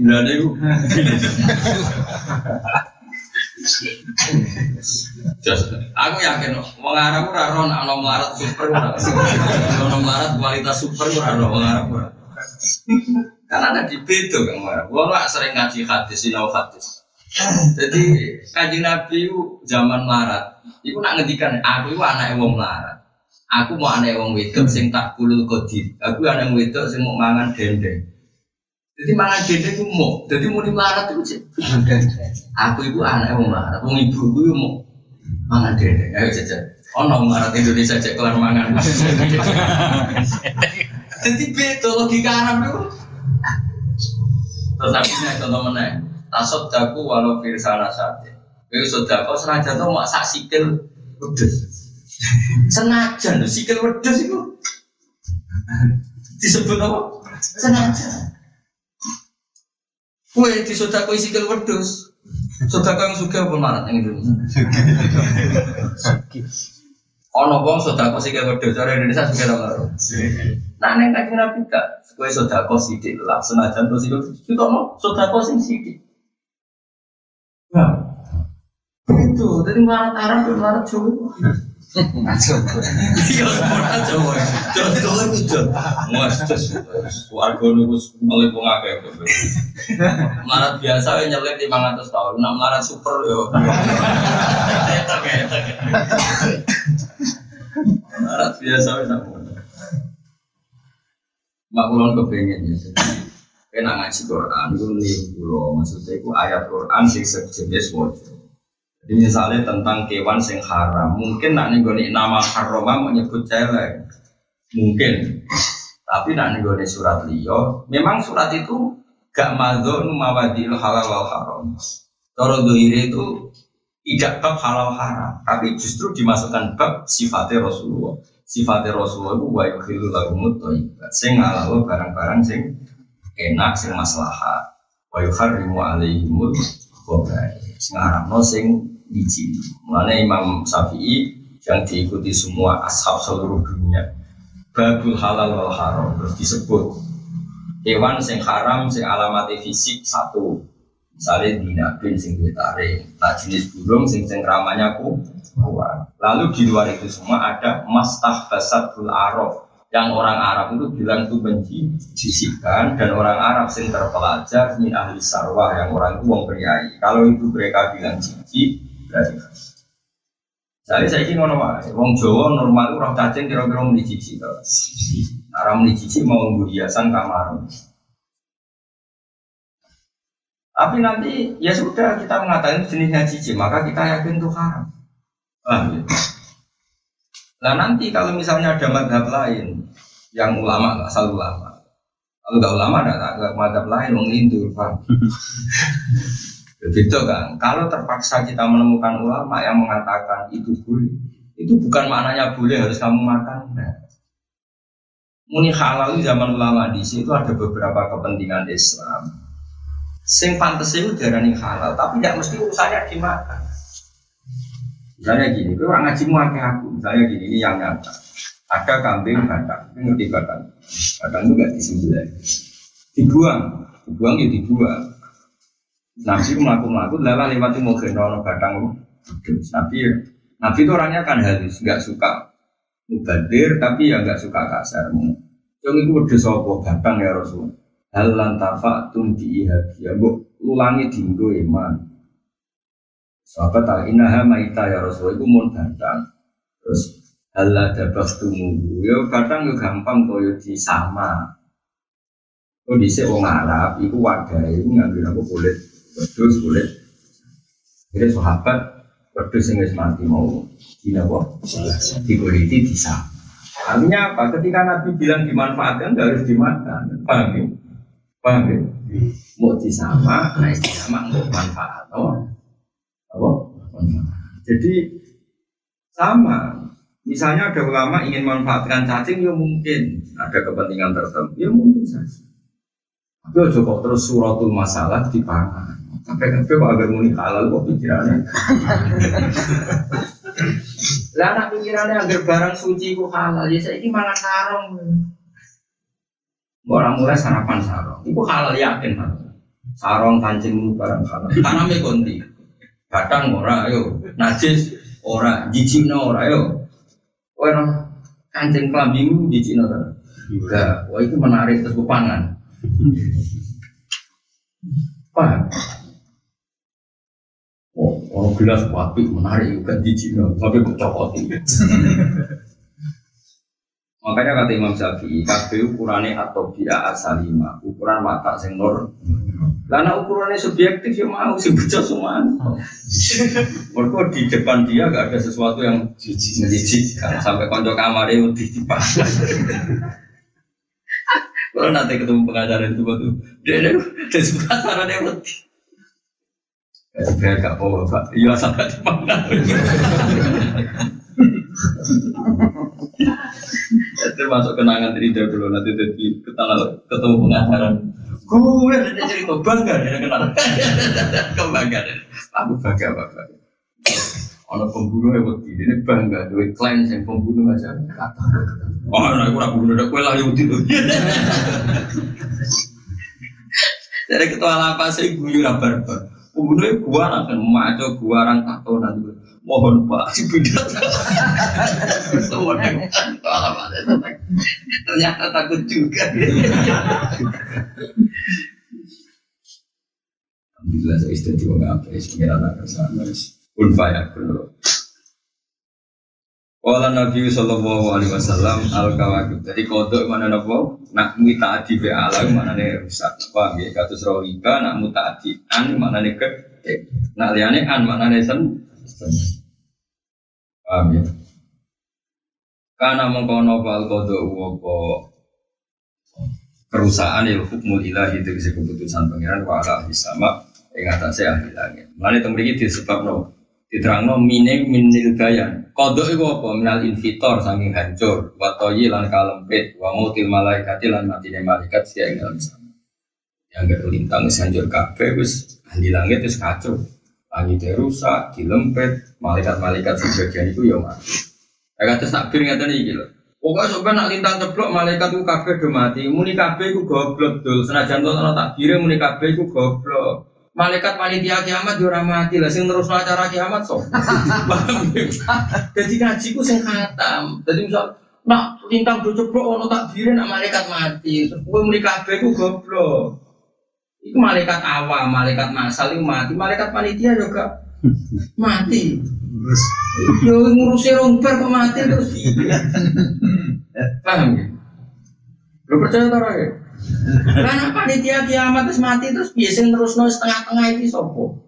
aku yakin, wong Arab ora ora ana melarat super ora. Ana melarat kualitas super ora ana wong Arab ora. Karena ada di bedo kan Arab. Wong sering ngaji hadis, sinau hadis. Jadi kanjeng Nabi zaman melarat, itu nak ngedikan aku itu anak wong melarat. Aku mau aneh wong wedok sing tak kulul kodir. Aku aneh wong wedok sing mau mangan dendeng. Jadi mangan dendeng itu mau. Jadi mau dimarat itu. Aku ibu anak wong marat. Wong ibu gue mau mangan dendeng. Ayo jajan. Oh no marat Indonesia cek kelar mangan. Jadi beda logika Arab itu. Terus akhirnya contoh mana? Tasot jago walau firsana saja. Kau sudah kau senajan tuh mau sak sikil pedes. Senajan lho sikil wedhus iku. Disebut apa? Senajan. Kue di sodako sikil wedhus. Sodako yang suka apa marat yang Indonesia? Ono wong sodako sikil wedhus cara Indonesia suka apa marat? Nah neng kaji nabi gak. Kue sodako sidik lah. Senajan tuh sikil. Kita mau sodako sing sidik. Nah, itu. Jadi marat Arab, marat Jawa. Iya. Jawa Jawa itu Jawa. Mas. Melarat biasa nyelip di ratus tahun. Nak melarat super yo. Melarat biasa ya. Mak kulon kepengen ya. Kena ngaji Quran, nih pulau. Maksudnya itu ayat Quran sih sejenis wajib. Jadi misalnya tentang kewan sing haram, mungkin nak nih nama haroma mau nyebut celeng, mungkin. Tapi nak nih surat liyo, memang surat itu gak madon mawadil halal wal haram. Toro doire itu tidak bab halal haram, tapi justru dimasukkan bab sifatnya Rasulullah. Sifatnya Rasulullah itu wa yukhilu lahumut thayyibat. Sing halal barang-barang sing enak sing maslahat. Wa yukharrimu alaihimul khabaith. Sing haramno sing biji. Mana Imam Syafi'i yang diikuti semua ashab seluruh dunia. Babul halal wal haram terus disebut hewan sing haram sing alamat fisik satu Misalnya dinabin sing duwe nah jenis burung sing sing ramanya ku. Lalu di luar itu semua ada mastahbasatul arab yang orang Arab itu bilang itu benci jisikan dan orang Arab sing terpelajar ini ahli sarwah yang orang itu wong. Kalau itu mereka bilang cici jadi saya ingin ngono wae. Wong Jawa normal orang cacing kira-kira muni cici to. Mau hiasan kamar. Tapi nanti ya sudah kita mengatakan jenisnya cici, maka kita yakin itu haram. Ah, gitu. Nah nanti kalau misalnya ada madhab lain yang ulama nggak asal ulama, kalau nggak ulama ada madhab lain wong lindur. Begitu kan? Kalau terpaksa kita menemukan ulama yang mengatakan itu boleh, itu bukan maknanya boleh harus kamu makan. Nah. Muni halal zaman ulama di situ ada beberapa kepentingan Islam Sing pantes itu darani halal, tapi tidak mesti urusannya dimakan. Misalnya gini, itu orang ngaji muaknya aku. Misalnya gini, ini yang nyata. Ada kambing batang, ini ngerti batang. Batang itu gak disembelih. Dibuang, dibuang ya dibuang. Nabi melaku-melaku, lala lewati mau gendong batang. Nabi, Nabi itu orangnya kan halus, nggak suka mubadir, tapi ya nggak suka kasar. Yang itu udah sopo batang ya Rasul. Hal lantafa tum di ya bu ulangi dinggo iman sahabat tak inaha maita ya rasul. Itu mau datang terus hal ada tunggu ya kadang ya gampang koyo di sama Oh di wong Arab itu wadah itu ngambil aku kulit wedus kulit jadi sahabat wedus yang mati mau di apa di kulit di sama artinya apa ketika Nabi bilang dimanfaatkan harus dimakan paham ya Paham ya? Mau disama, nah sama untuk manfaat. Oh. Apa? Jadi sama. Misalnya ada ulama ingin manfaatkan cacing, ya mungkin ada kepentingan tertentu, ya mungkin saja. Tapi coba terus suratul masalah di pangan. Sampai sampai kok agak muni halal kok pikirannya. Lah anak pikirannya agar barang suci kok halal, ya saya ini malah sarong. Orang mulai sarapan sarong, itu halal yakin kan? Sarong kancing barang halal. Tanamnya konti, kadang ora, ayo najis ora, no ora, ayo. Orang kancing kelambimu jijik no ora. Enggak, wah itu menarik terus pangan. Paham? Orang gelas wapi menarik juga jijik no, tapi kok cokoti. Makanya kata Imam Syafi'i, kabeh ukurannya atau dia asalima, ukuran mata sing nur. Karena ukurannya subjektif ya mau sih baca semua. Mereka di depan dia gak ada sesuatu yang menjijikkan sampai konco kamar itu ditipas. Kalau nanti ketemu pengacara itu dia dia dia suka cara dia. Biar gak bawa pak, iya sampai di mana. Itu masuk kenangan dari dulu nanti jadi ketemu pengacara. Gue ada cerita bangga dia kenal. Kebangga. Aku bangga bapak. Ono pembunuh yang waktu ini bangga duit klien yang pembunuh aja. Oh, nah aku ragu udah kue lah yang itu. Jadi ketua lapas saya guyu rabar. Pembunuhnya gua akan maco gua orang tato nanti. Mohon pak. Si bidat ternyata takut juga. Alhamdulillah saya bawah apa sih pengiran akan sama pun faya pun Wala Nabi Sallallahu Alaihi Wasallam al kawakib. Jadi kodok mana nopo? Nak muta adi be alam mana nih rusak. Paham ya? Katus rohiba nak muta adi an mana nih ke? Nak liane an mana nih sen? Paham ya? Karena mengkono fal kodo apa kerusakan ya hukmul ilahi itu bisa keputusan pangeran wa ala sama ing atase ahli langit. Mulane teng mriki disebabno diterangno mine minil gayan. Kodo iku apa? Minal invitor saking hancur, wa toyi lan kalempit, wa mautil malaikati lan matine malaikat sia ing dalam sama. Yang gak lintang wis hancur kabeh wis ahli langit wis kacau. Langit rusak, dilempet, malaikat-malaikat sebagian itu ya mati. Ya kata sakbir ngeten iki lho. Pokoknya sampai nak lintang ceblok malaikat itu kabeh do mati. Muni kabeh iku goblok dul. Senajan to ana takbire muni kabeh iku goblok. Malaikat panitia kiamat yo mati lah sing terus acara kiamat so. Ya? Jadi ngaji ku sing khatam. Jadi misal nak lintang do ceblok ono takbire nak malaikat mati. Terus kowe muni kabeh ku goblok. Iku malaikat awam, malaikat masal iku mati, malaikat panitia juga mati. Yo ngurusi romper kok mati terus. Paham ya? Lu percaya ta ora ya? Karena panitia kiamat terus mati terus biasa terus no setengah-tengah itu sopo.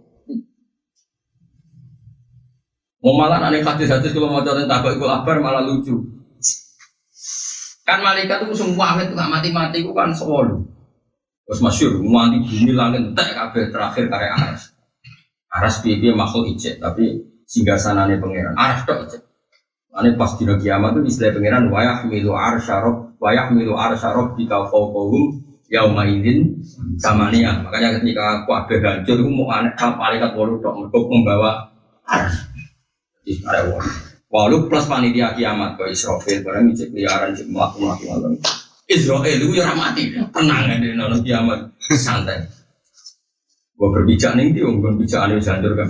Mau malah aneh hadis hadis kalau mau tentang tabak itu kabar malah lucu. Kan malaikat itu semua amit nggak mati mati itu kan sewolu. Terus masyur, mati bumi langit tak kabeh terakhir karya aras. Aras piye makhluk ijek tapi singgah sanane pangeran. Aras tok ijek. Ane pas dino kiamat itu istilah pangeran wayah milu arsyarob wayah milu arsyarob kita fauqahum yauma idin samania. Makanya ketika kabeh hancur itu mau aneh malaikat wolu tok mergo membawa ada wolu. Walu plus panitia kiamat kau Israfil barang ijek liaran ijek melaku melaku malam. Israel itu ya mati, tenang aja di nono kiamat santai. Gua berbicara nih dia, gua berbicara nih janjur kan.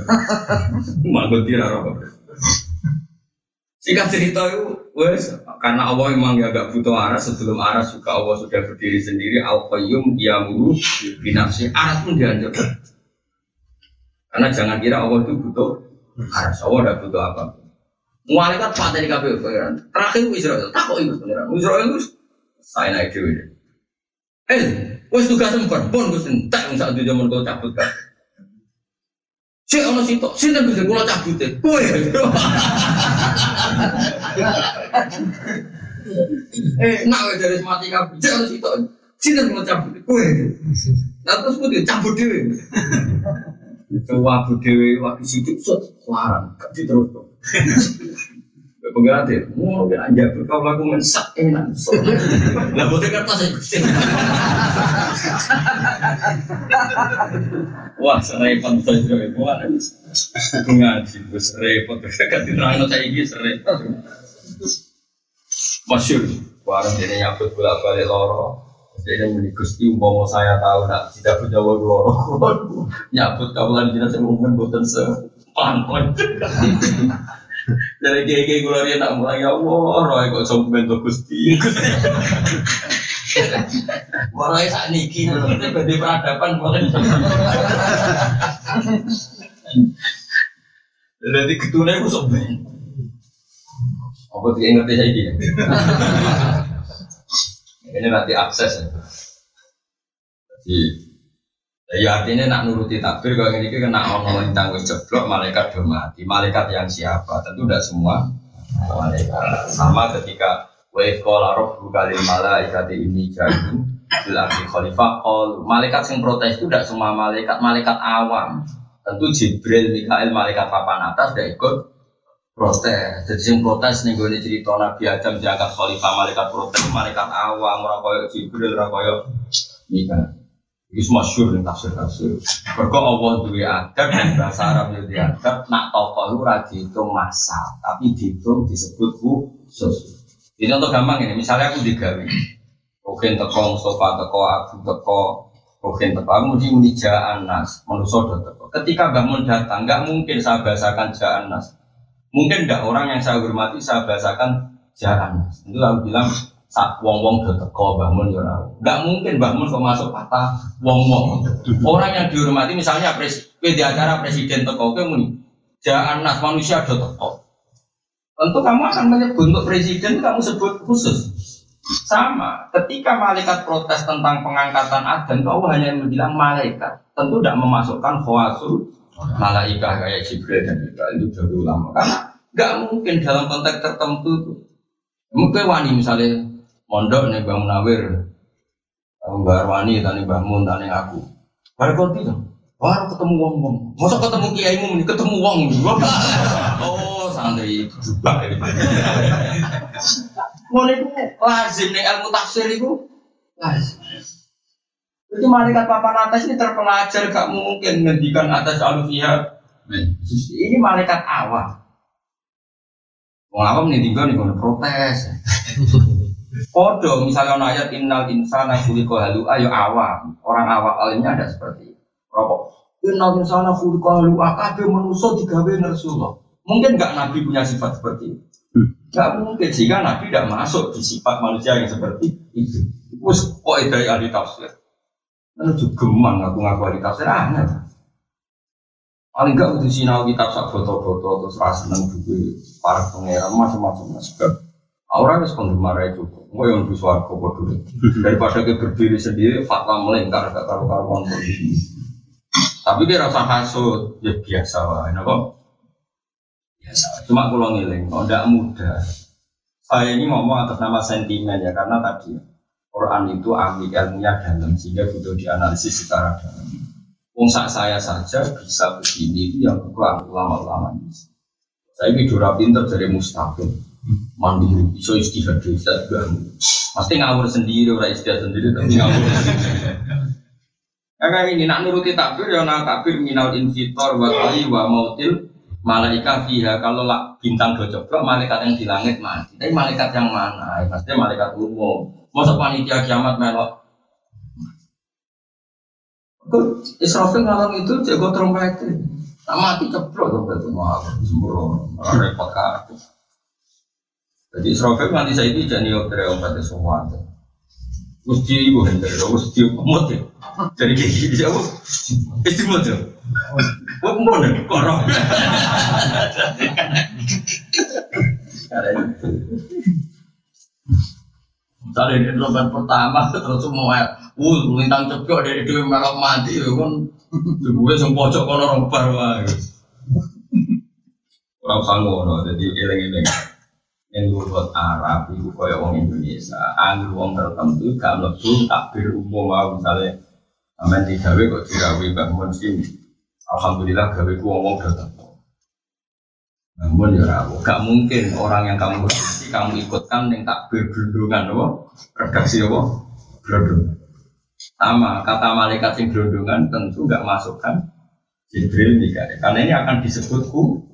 Manggut dia apa? Singkat cerita itu, wes karena Allah memang ya gak butuh aras sebelum aras juga Allah sudah berdiri sendiri al qayyum qiyamulu binafsi aras pun dihancurkan. Karena jangan kira Allah itu butuh aras, Allah tidak butuh apa. Malaikat patah di KPU pangeran. Terakhir Israel, tak kok itu pangeran. Israel itu saya naik dewi. Eh, wes tugas empat pun gue sentak yang saat itu zaman kau cabut kan. Si ono sitok, sinten bisa kula cabut e. Kowe. Eh, wis dari mati kabeh. Si ono sitok. Sinten kula cabut e. Kowe. Lah terus putih cabut dhewe. Coba bu dhewe waktu sidik set larang, gak diterus. Pengiran deh, mau bilang jabut kau lagu mensak enak. Lah bote kertas ya. Wah, serempet tuh jadi wah, ngaji, gue serempet, ganti terang saya ini serempet. Masyur, warung ini nyabut bolak balik loro. Jadi ini gusti umpama saya tahu nak tidak punya wong loro, nyabut kawalan saya mungkin buatan sepanpon. Dari gege gue lari nak mulai ya Allah, roy kok sombong bentuk gusti. Warai saat niki, nanti badai peradaban mungkin. Jadi ketune aku sombong. Apa tidak ngerti saya gini? Ini nanti akses ya. Jadi Ya artinya nak nuruti takbir kalau ini kena ono lintang wis jeblok malaikat do mati. Malaikat yang siapa? Tentu tidak semua malaikat. Sama ketika wa qala rabbuka kali malaikati ini jadi bilang khalifah qol malaikat yang protes itu tidak semua malaikat, malaikat awam. Tentu Jibril, Mikael, malaikat papan atas tidak ikut protes. Jadi yang protes nih gue cerita Nabi Adam diangkat khalifah malaikat protes, malaikat awam, orang Jibril, orang koyo Mikael. Itu masyur nih tafsir tafsir. Berkok Allah duwe adab dan bahasa Arab itu adab. Nak tokoh itu rajin dihitung masal, tapi dihitung disebut khusus. Ini untuk gampang ini. Misalnya aku digawe, Rogen teko, sofa teko, aku teko, Rogen teko. Aku mesti muni jaan nas, manusia teko. Ketika bangun datang, nggak mungkin saya bahasakan jaan nas. Mungkin tidak orang yang saya hormati saya bahasakan jaan nas. Itu aku bilang sak wong wong do teko bangun ya ora. Enggak mungkin bangun kok masuk patah wong wong. Orang yang dihormati misalnya pres di acara presiden teko ke muni jaan nas manusia do teko. Tentu kamu akan menyebut untuk presiden kamu sebut khusus. Sama, ketika malaikat protes tentang pengangkatan Adam, Allah hanya bilang malaikat. Tentu tidak memasukkan khawasul malaikat kayak Jibril dan Mikael itu dari ulama. Karena nggak mungkin dalam konteks tertentu itu. Mungkin wani misalnya mondok nih Bang Munawir, Mbak Arwani, tani Mbak Mun, tani aku. Baru kau tidak, baru ketemu wong wong. Masa ketemu kiai mu, ketemu wong. oh santri juga. Mau itu lazim nih ilmu tafsir itu lazim. Itu malaikat papan atas ini terpelajar gak mungkin ngendikan atas alufiyah. Ini malaikat awam. Wong awam nih tinggal nih protes. Kodo misalnya ono ayat innal insana khuliqa halu ayo awam. Orang awam alimnya ada seperti itu. Rokok. Inna insana khuliqa halu'a kabeh manusa digawe ngersullah. Mungkin enggak Nabi punya sifat seperti itu. Enggak mungkin sehingga Nabi tidak masuk di sifat manusia yang seperti itu. Wes kok dari ahli tafsir. Lalu juga gemang aku ngaku ahli tafsir aneh. Paling enggak udah sinau kitab sak foto-foto terus rasa seneng buku para pangeran macam-macam sebab orang harus penggemar itu mau yang di suarga bodoh daripada dia berdiri sendiri fatwa melingkar gak karu-karuan begini tapi dia rasa hasut ya biasa lah kenapa biasa cuma kalau ngiling kalau tidak mudah. Saya ini ngomong atas nama sentimen ya karena tadi Quran itu ambil ilmunya dalam sehingga butuh dianalisis secara dalam. Wong saya saja bisa begini itu yang kurang ulama-ulama ini. Saya tidur pinter dari mustaqim, mandiri, bisa istihad bisa bangun. Pasti ngawur sendiri, orang istihad sendiri tapi ngawur. Ya kayak ini nak nuruti takbir ya nak takbir minal invitor wa kali wa mautil malaikat fiha kalau lah bintang coba malaikat yang di langit mati. Tapi malaikat yang mana? Ya, pasti malaikat umum. Masa panitia kiamat melok Israfil ngalong itu jago trompet. Tak mati ceplok trompet itu mau sembrono, repot kartu. Jadi Israfil nanti saya itu jadi dokter yang pada semua. Mesti ibu hendak, mesti umut ya. Jadi kayak gini siapa? Istimewa tuh. Wah, mau nih, korong. Ada itu. Misalnya ini lomban pertama terus semua, uh, lintang cepok dari dua melok mati, ya kan, gue yang pojok kono robar wae. Orang sanggup, jadi eleng-eleng. Yang buat Arab itu kaya orang Indonesia, anggur orang tertentu gak lebu takbir umum mau misalnya Amin digawe kok dirawi bangun sini. Alhamdulillah gawe ku ngomong datang. Namun ya rawu, gak mungkin orang yang kamu redaksi kamu ikutkan yang takbir gelondongan, apa? Redaksi apa? Gelondongan. Sama kata malaikat yang gelondongan tentu gak masukkan Jibril juga, karena ini akan disebut khusus.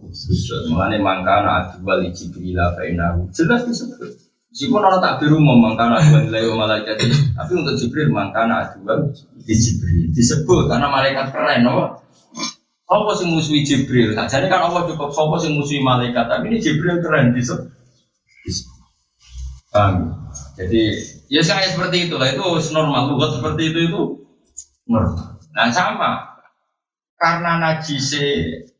Mengenai mangkana adwal Jibril fainahu jelas disebut. Meskipun orang takbir umum mangkana adwal nilai malaikat tapi untuk Jibril mangkana adwal di Jibril disebut karena malaikat keren, apa? Sopo sing musuhi Jibril? Jadi kan Allah cukup sopo sing musuhi malaikat, tapi ini Jibril keren disebut. Paham? Jadi ya saya seperti itulah itu normal buat seperti itu itu normal. Nah sama karena najise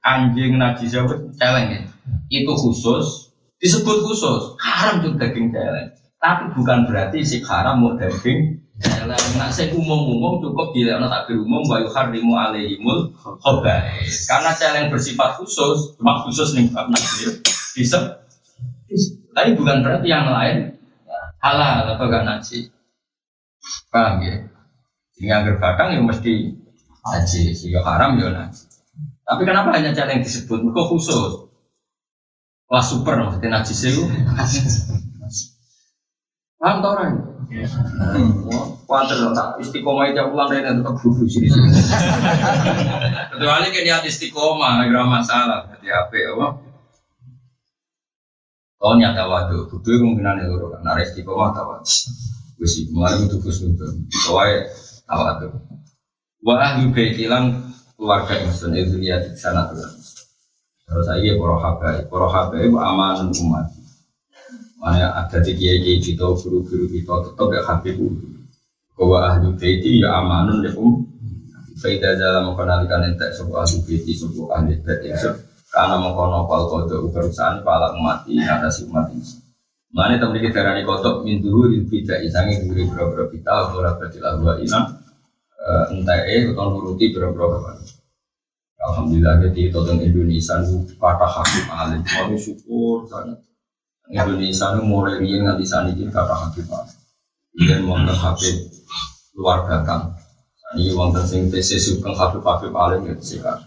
anjing najise apa celeng ya. Itu khusus disebut khusus. Haram tuh daging celeng. Tapi bukan berarti si haram mau daging celeng. Nah saya umum-umum cukup bila ada takbir umum wa yuharrimu alaihimul khobais karena celeng bersifat khusus cuma khusus nih bab najis bisa tapi bukan berarti yang lain halal atau gak najis paham ya? Ini agar batang ya mesti najis, ya haram ya najis. Tapi kenapa hanya cara yang disebut? Mereka khusus. Wah super maksudnya najis itu. Paham tau orang? Kuatir tak istiqomah itu pulang dari nanti duduk sini. Kecuali kayak niat istiqomah, nggak masalah. Jadi apa ya? Oh nyata waktu, kudu kemungkinan itu karena istiqomah tahu. Wes kemarin itu khusus itu. Soalnya tahu wa ahli baitilan keluarga Insun itu lihat di sana tuh terus saya para habai para habai itu aman umat. Mana ada di kiai kiai kita guru-guru kita tetap ya habib bahwa ahli baiti ya amanun ya um. Faida dalam mengenalikan entek sebuah ahli baiti sebuah ahli baiti karena mengkono pal kode perusahaan pala mati atasi umat ini. Mana teman kita darani kotok min dulu tidak isangi duri berapa kita ora badilah wa inam entah eh atau nuruti berapa Alhamdulillah jadi tentang Indonesia itu kata hakim alim kami syukur sangat Indonesia itu mulai rian nganti saat ini kata hakim alim dan wonten habib luar batang. Ini wonten sing TC sugeng habib habib alim ya sih kan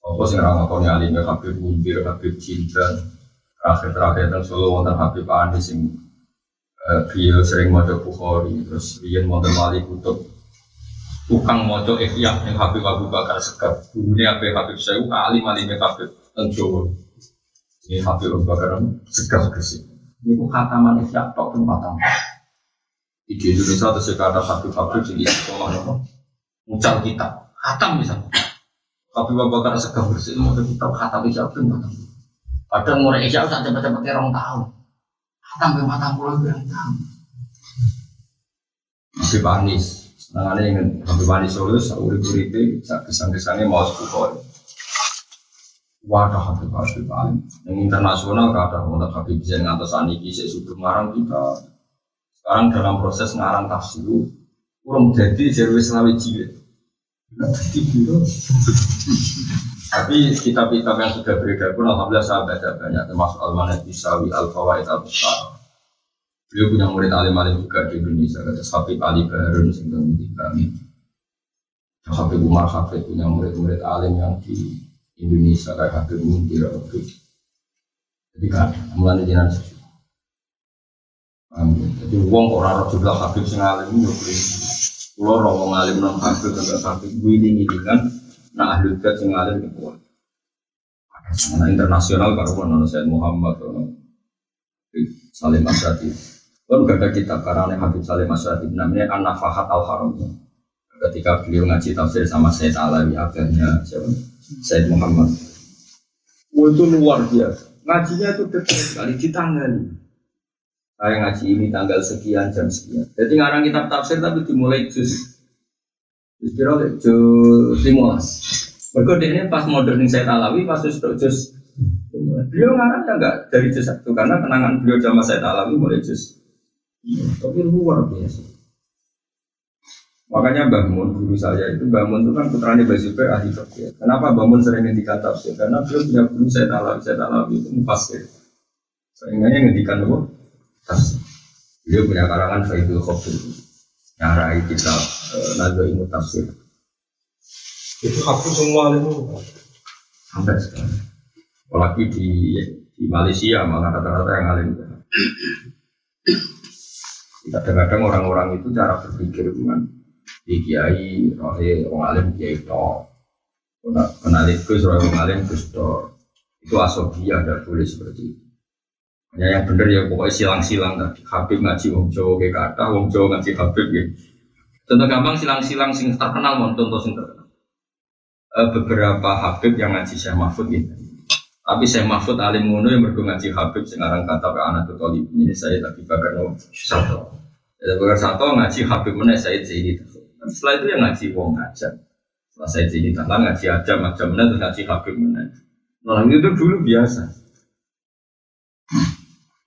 apa sing ra ngakoni alim ya habib mundir habib cinta terakhir terakhir dan solo wonten andi sing beliau sering mau bukhari. Terus rian wonten wali kutub tukang mojo ikhya yang Habib Abu Bakar Sekar dunia Habib Habib Syaihu alim alim Habib Tenjowo ini Habib Abu Bakar Sekar ke sini ini kok khataman ikhya tok tempatan di Indonesia terus kata Habib Habib jadi sekolah nopo mucal kita khatam bisa. Tapi Abu Bakar segah bersih mau kita kata bisa pun Kadang mulai isya usah cepet-cepet orang tahu. Sampai mata pulau yang tahu. Habib Anis, senangannya ingin Habib Anis Solo, urip-uripe, kesan-kesannya mau sepuluh Wadah Habib Habib. Yang internasional ada untuk Habib Zain atas Aniki, saya sudah ngarang kita. Sekarang dalam proses ngarang tafsir, kurang jadi jadi selawi jilid. Tapi kitab-kitab yang sudah beredar pun alhamdulillah saya baca banyak termasuk Al-Manat Isawi, Al-Fawaid Al-Besar. Beliau punya murid alim-alim juga di Indonesia, kata Habib Ali Baharun sehingga kami. Habib Umar Habib punya murid-murid alim yang di Indonesia kayak Habib Muntir, Habib. Jadi kan, mulai jenazah sesuatu. Jadi uang orang roh juga Habib sing alim yo Kulo roh ngalim non Habib enggak Habib ini kan nah ahli bait sing alim itu. Nah internasional karo ono Said Muhammad Salim Asyadi. Kan gak ada kitab karena Habib Salim Asyadi namanya An-Nafahat Al-Haram. Ketika beliau ngaji tafsir sama Sayyid Alawi akhirnya siapa? Sayyid Muhammad. Oh, itu luar biasa. Ngajinya itu dekat sekali ditanggali. Saya ngaji ini tanggal sekian jam sekian. Jadi ngarang kitab tafsir tapi dimulai juz. Juz juz limolas. Berikut ini pas modern saya Alawi pas juz juz. Beliau ngarang ya enggak dari juz satu karena kenangan beliau sama saya Alawi mulai juz tapi luar biasa. Makanya Mbah Mun, guru saya itu, Mbah Mun itu kan putranya Zubair ahli fikih. Kenapa Mbah Mun sering ngendikan tafsir? Karena beliau punya guru saya Alawi, saya Alawi itu mufasir. Sehingga ngendikan apa? Tafsir. Beliau punya karangan Faidul Khobir. Nyarai kitab e, Naga Ilmu Tafsir. Itu hapus semua itu. Sampai sekarang. Apalagi di, di Malaysia malah rata-rata yang alim. Kadang-kadang orang-orang itu cara berpikir itu kan di kiai, rohe, orang alim kiai to, kenal itu rohe orang alim to, itu asobia ada boleh seperti itu. Hanya yang benar ya pokoknya silang-silang tadi Habib ngaji wong Jawa kayak kata, wong Jawa ngaji Habib ya. Contoh gampang silang-silang sing terkenal mau contoh sing terkenal. E, beberapa Habib yang ngaji Syekh Mahfud gitu. Tapi Syekh Mahfud alim ngono yang berdua ngaji Habib sekarang kata ke anak tuh ini saya tapi bakar no satu. Ya bakar satu ngaji Habib mana saya jadi. Setelah itu yang ngaji wong aja. Setelah saya jadi tanah ngaji aja macam mana terus ngaji Habib mana. Nah itu dulu biasa.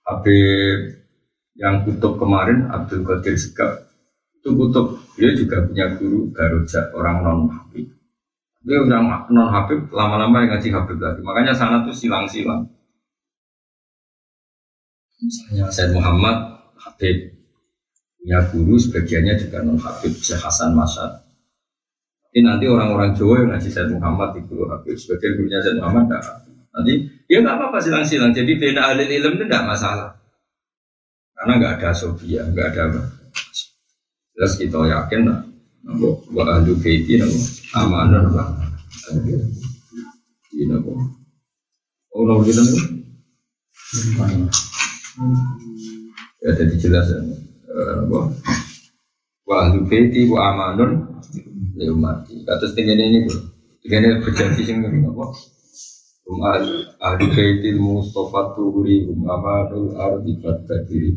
Habib yang kutub kemarin Abdul Qadir Segaf itu kutub dia juga punya guru Garuja orang non Habib dia udah non Habib, lama-lama yang ngaji Habib lagi. Makanya sana tuh silang-silang. Misalnya Said Muhammad Habib punya guru, sebagiannya juga non Habib, Syekh Hasan Masad. Ini nanti orang-orang Jawa yang ngaji Said Muhammad di guru Habib, sebagian gurunya Said Muhammad. Nanti ya nggak apa-apa silang-silang. Jadi beda ahli ilmu itu tidak masalah. Karena nggak ada sofia, nggak ada. Jelas kita yakin lah Nabo wa ahlu baiti nabo amanah nabo. Ini nabo. Oh nabo kita nabo. Ya jadi jelas ya. Nabo. Wa ahlu baiti wa amanun ya mati. Kata setinggi ini bu. Setinggi berjanji sing nabo. Um ahlu baiti Mustafa tuhuri um amanul ardi fatakiri.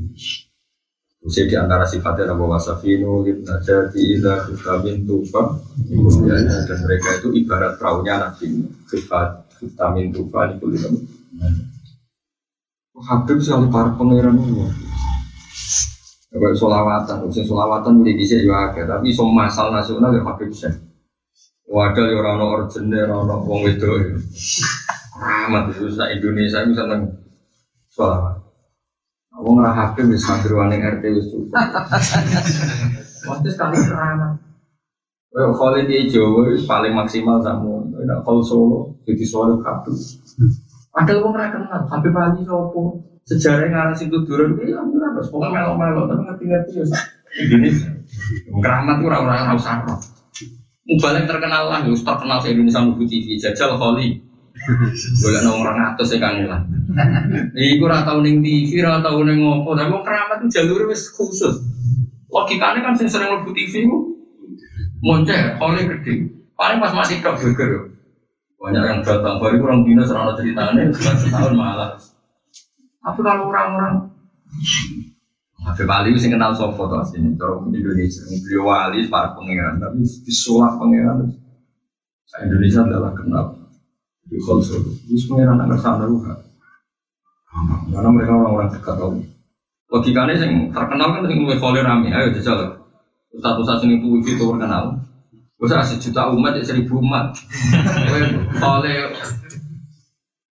Usia di antara sifatnya Nabi Wasafinu, Ibnajati, Ila, Vitamin, Tufa Dan mereka itu ibarat perahunya Nabi. Sifat Vitamin, Tufa, itu itu Habib sekali para pangeran ini Kayak solawatan, usia solawatan bisa juga tapi semua masal nasional ya Habib sih. Wadah ya orang origine, orang wong itu. Rahmat itu Indonesia itu seneng. Wong ora HP wis santriwane RT wis cukup. Waktu sekali kerana. Well, kalau di Jawa paling maksimal kamu, tidak kalau Solo jadi Solo kabel. Padahal wong ora kenal, sampai pagi sopo. Sejarah ngarang sing tuduran iki ya ora terus pokoknya melo-melo tapi ngerti-ngerti ya. Indonesia. Keramat ora ora ora usah. Mubalek terkenal lah, terkenal se Indonesia Mubu TV, Jajal Kholi. Boleh nong orang atas ya kang lah. Iku ora tau ning TV, ora tau ngopo, tapi wong keramat itu jalur wis khusus. Logikanya kan sing sering mlebu TV ku moncer, oleh gede. Paling pas masih tok geger. Banyak yang datang baru kurang dino serana ceritanya setahun malah. Tapi kalau orang-orang Habib Ali sih kenal sopo tuh sini, orang Indonesia, beliau wali para pangeran, tapi disulap pangeran. Saya Indonesia adalah kenal di konsol, ini pangeran anak sana juga. Karena mereka orang-orang dekat tahu. Logikanya yang terkenal kan yang lebih kholil rame, ayo jajal. Satu-satu ini tuh itu terkenal. Bisa sejuta umat ya seribu umat. Kholil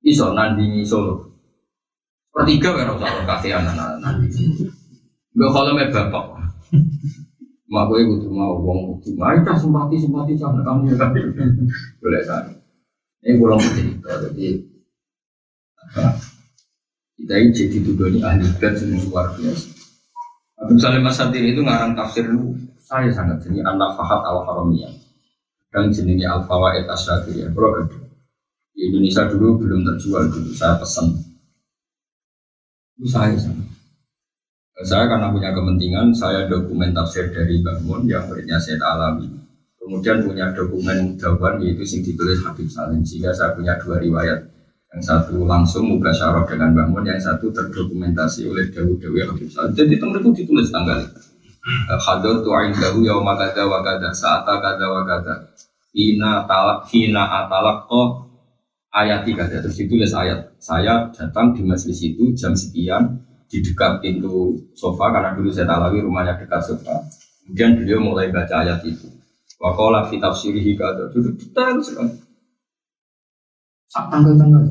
iso nandingi solo. Pertiga kan usah kasih anak-anak nandingi. Gak me bapak. Mak gue butuh mau uang butuh. Mari kita simpati simpati sama kamu Boleh kan? Ini langsung cerita. Jadi kita ini jadi tuduh ahli bed semua luar biasa. Abdul Salim Masadir itu ngarang tafsir lu saya sangat jenis anak fahat al haramiyah dan jenisnya al fawaid asyadiyah. Bro, di Indonesia dulu belum terjual dulu. Saya pesan. Itu saya sangat. Saya karena punya kepentingan, saya dokumen tafsir dari Bangun yang muridnya saya alami. Kemudian punya dokumen jawaban yaitu sing ditulis Habib Salim. Sehingga saya punya dua riwayat. Yang satu langsung mubasyarah dengan Bangun, yang satu terdokumentasi oleh Dawud Dewi Habib Salim. Jadi teman itu ditulis tanggal itu. Hadir tu'ain dahu yauma kada wa kada saata kada wa Hina talak hina atalak ko ayat tiga terus ditulis ayat saya datang di masjid itu jam sekian di dekat pintu sofa karena dulu saya talawi rumahnya dekat sofa. Kemudian beliau mulai baca ayat itu. Wakola fi tafsirihi kata duduk detail sekali. Sak tanggal-tanggal.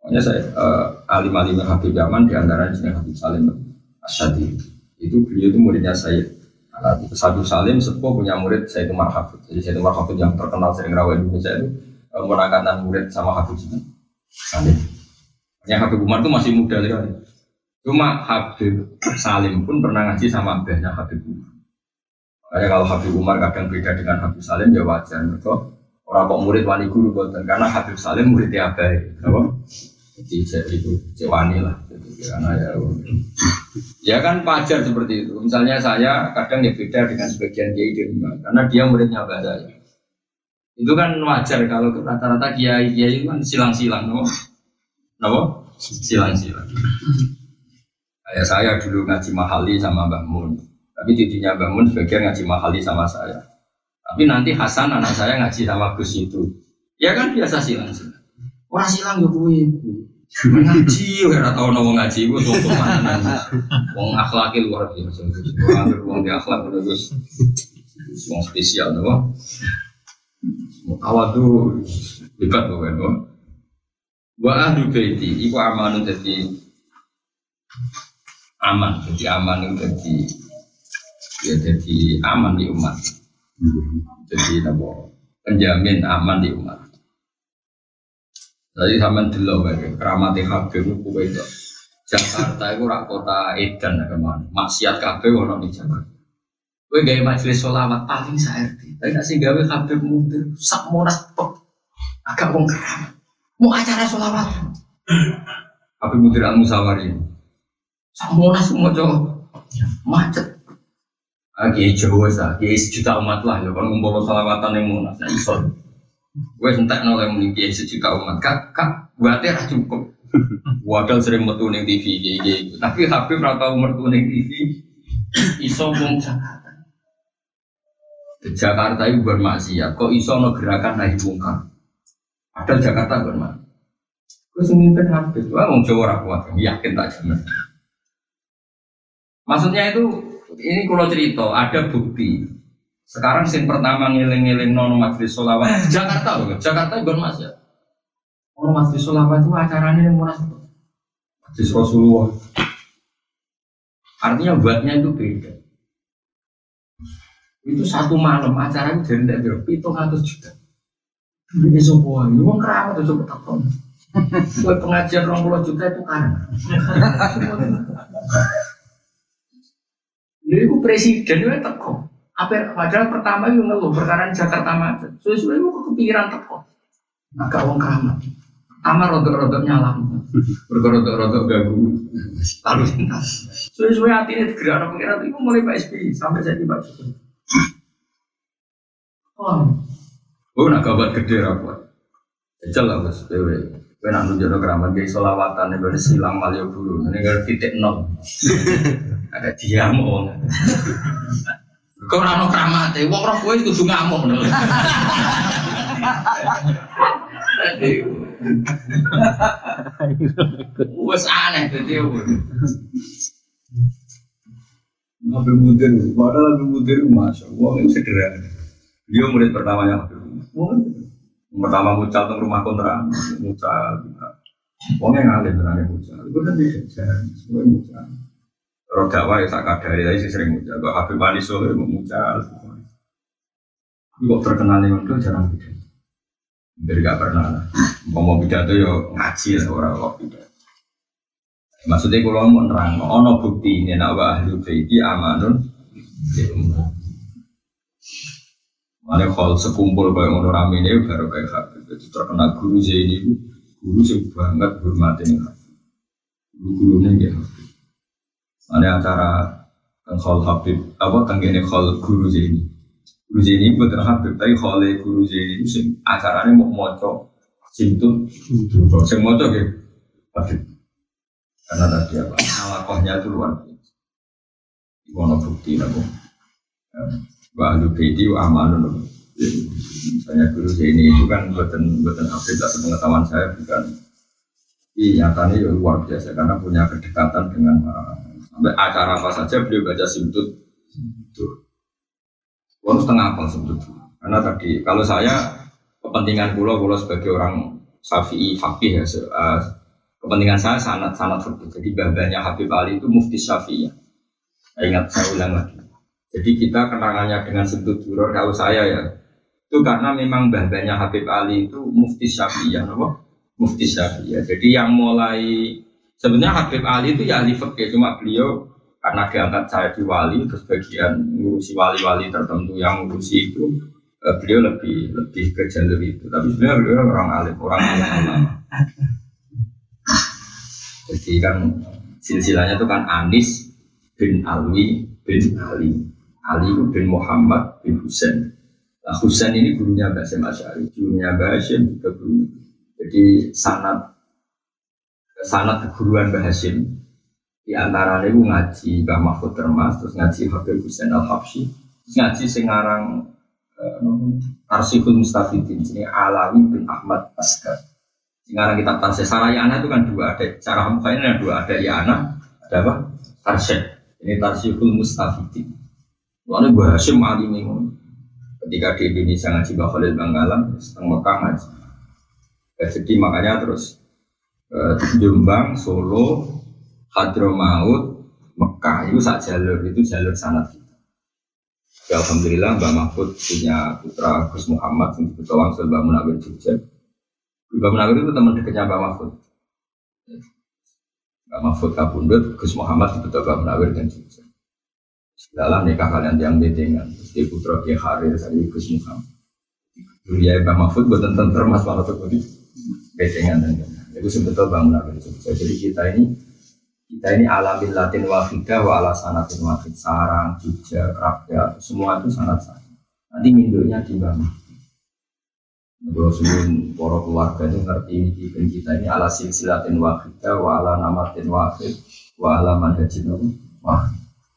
Makanya saya uh, alim-alim Habib Yaman di antara di Habib Salim Asyadi. Itu beliau itu muridnya saya. Habib Salim sepuh punya murid saya itu Marhabib. Jadi saya itu Marhabib yang terkenal sering rawat Indonesia itu uh, murid sama Habib Salim. Yang Habib Umar itu masih muda sekali. Cuma Habib Salim pun pernah ngaji sama abahnya Habib Umar. Makanya kalau Habib Umar kadang beda dengan Habib Salim ya wajar. Mereka orang kok murid wani guru boten karena Habib Salim muridnya abah. Apa? Jadi itu cewani lah. Karena ya ya kan wajar seperti itu. Misalnya saya kadang ya beda dengan sebagian kiai di rumah karena dia muridnya abah saya. Itu kan wajar kalau rata-rata kiai kiai kan silang-silang? No? Silang-silang. Kayak saya dulu ngaji mahali sama Mbah Mun. Tapi tidinya Mbah Mun sebagian ngaji mahali sama saya. Tapi nanti Hasan anak saya ngaji sama Gus itu. Ya kan biasa silang silang. Orang silang ya gue ngaji, ora tau nopo ngaji gue sopo mana Wong akhlakil luar biasa. Wong di akhlak terus wong spesial nopo. Awal tuh hebat pokoknya. Wa ahlu baiti iku amanun dadi aman jadi aman itu jadi ya jadi aman di umat. Jadi nabo penjamin aman di umat. Jadi sama dulu kayak keramat Habib itu itu. Jakarta itu rak kota Edan ke mana. Maksiat kabeh ono di Jakarta. Gue gaya majelis sholawat paling saya tapi nasi gawe Habib mundur sak monas agak wong keramat. Mau acara sholawat Habib mundur al musawari semua semua coba macet. Lagi Jawa sah, kiai sejuta umat lah, ya kan ngumpul salawatan yang munas, nah iso. Gue sentak nolak muni kiai sejuta umat, kak kak, buatnya lah cukup. Wadal sering metu neng TV, kiai tapi Habib rata umur tuh neng TV, iso wong Jakarta. Jakarta itu bermaksiat, kok iso no gerakan naik bungkar. Padahal Jakarta bermaksiat. Gue semimpin Habib, wah wong Jawa rakuat, yakin tak jamin. Maksudnya itu ini kalau cerita ada bukti. Sekarang sing pertama ngiling-ngiling non majelis solawat Jakarta loh, Jakarta bukan mas ya. Oh majelis solawat itu acaranya yang munas majelis Rasulullah. Artinya buatnya itu beda. Itu satu malam acara itu dari tidak berapa itu ngatus juta. Ini semua, ini mau keramat itu coba takon. Pengajian pulau juta itu kan. Iku presiden itu teko. Apa padahal pertama itu ngeluh perkara Jakarta macet. Suwe-suwe itu kepikiran teko. Agak wong keramat. Pertama rodok-rodok nyala. Rodok-rodok ganggu. Lalu lintas. Suwe-suwe hati ini digerak pengiran itu mulai Pak SBY sampai saya di Pak Jokowi. Oh, oh nak gawat gede rapat. Gus, dewe. Kowe nak nunjukno keramat ge selawatan nek wis silang malio dulu. Ini kan titik nol. Ada diam wong. Kau ora ono kramate, wong roh kowe kudu ngamuk lho. Wes aneh dadi Habib Mudir, padahal Habib Mudir masya Allah itu sederhana. Dia murid pertamanya Habib Mudir. Pertama mucal tentang rumah kontra, mucal. Wong yang ngalim berani mucal, itu kan dia jajan, semua mucal. Roh dakwah ya tak kadari, tapi sih sering mucal. Kok Habib Ali Soleh mau mucal. Kok terkenal yang itu jarang pidato. Hampir gak pernah. Mau mau pidato yo ngaji lah orang kok pidato. Maksudnya kalau mau nerang, ono bukti ini nak wa ahli baiti amanun. Mana kalau sekumpul kayak ngono rame ini baru kayak Habib itu terkenal guru Zaini itu guru sih banget hormatin Habib. Guru gurunya gitu. Mana acara khol Habib apa tanggane khol guru Zaini. Guru Zaini bukan Habib tapi khole guru Zaini itu sing acaranya mau moco simtun, sing moco gitu Habib karena tadi apa alakohnya itu luar biasa Iwono bukti nabo Wa ahlu baiti wa amanun Misalnya guru ini itu kan buatan buatan update lah pengetahuan saya bukan Iya nyatanya ya luar biasa karena punya kedekatan dengan uh, sampai acara apa saja beliau baca simtut itu. Bonus setengah apa simtut karena tadi kalau saya kepentingan pulau pulau sebagai orang syafi'i fakih ya uh, kepentingan saya sangat sangat fikih. Jadi babanya Habib Ali itu mufti Syafi'iyah. Saya ingat saya ulang lagi. Jadi kita kenangannya dengan sentut duror kalau saya ya itu karena memang babanya Habib Ali itu mufti Syafi'iyah, apa? Mufti Syafi'iyah. Jadi yang mulai sebenarnya Habib Ali itu ya ahli fikih cuma beliau karena diangkat saya di wali terus bagian ngurusi wali-wali tertentu yang ngurusi itu eh, beliau lebih lebih ke jalur itu tapi sebenarnya beliau orang alim orang alim ulama jadi kan silsilahnya itu kan Anis bin Alwi bin Ali. Ali bin Muhammad bin Husain. Nah, Husain ini gurunya Mbak Sem Asyari, gurunya Mbak Hashim juga guru. Jadi sanat sanat keguruan Mbak Hashim di antara itu ngaji Mbah Mahfud Termas, terus ngaji Habib Husain Al Habsyi, ngaji Sengarang uh, Arsihul Mustafidin, ini Alawi bin Ahmad Asgar. Sekarang kita tarsih Sarayana itu kan dua ada cara muka ini ada dua ada Yana ada apa tarsih ini tarsihul mustafidin. Lalu gue Hashim Ali Mingun ketika di Indonesia ngaji Mbak Khalid Banggalan setengah Mekah ngaji. Ya, jadi makanya terus eh, Jombang, Solo, Hadramaut, Mekah itu saat jalur itu jalur sanat kita. Ya, Alhamdulillah Mbak Mahfud punya putra Gus Muhammad yang disebut Wangsul Mbak Munawir Jogja Mbak Munawir itu teman dekatnya Mbak Mahfud. Mbak Mahfud kabundut, Gus Muhammad itu Mbak Munawir dan Jogja. Dalam nikah kalian yang bedengan, di putra Kiai Harir dari Gus Muhammad. Dulu ya Mbak Mahfud buat tentang termas malah tuh bedengan dan itu sebetulnya Mbak Munawir Jogja. Jadi kita ini kita ini alamin latin wafidah wa ala sanatin wafid sarang, Jogja, rakyat, semua itu sangat sama. Nanti mindonya di Mbak. Kalau sebelum para keluarga itu ngerti ini kita ini ala silsilatin wahidah wa ala namatin wahid wa ala manhajin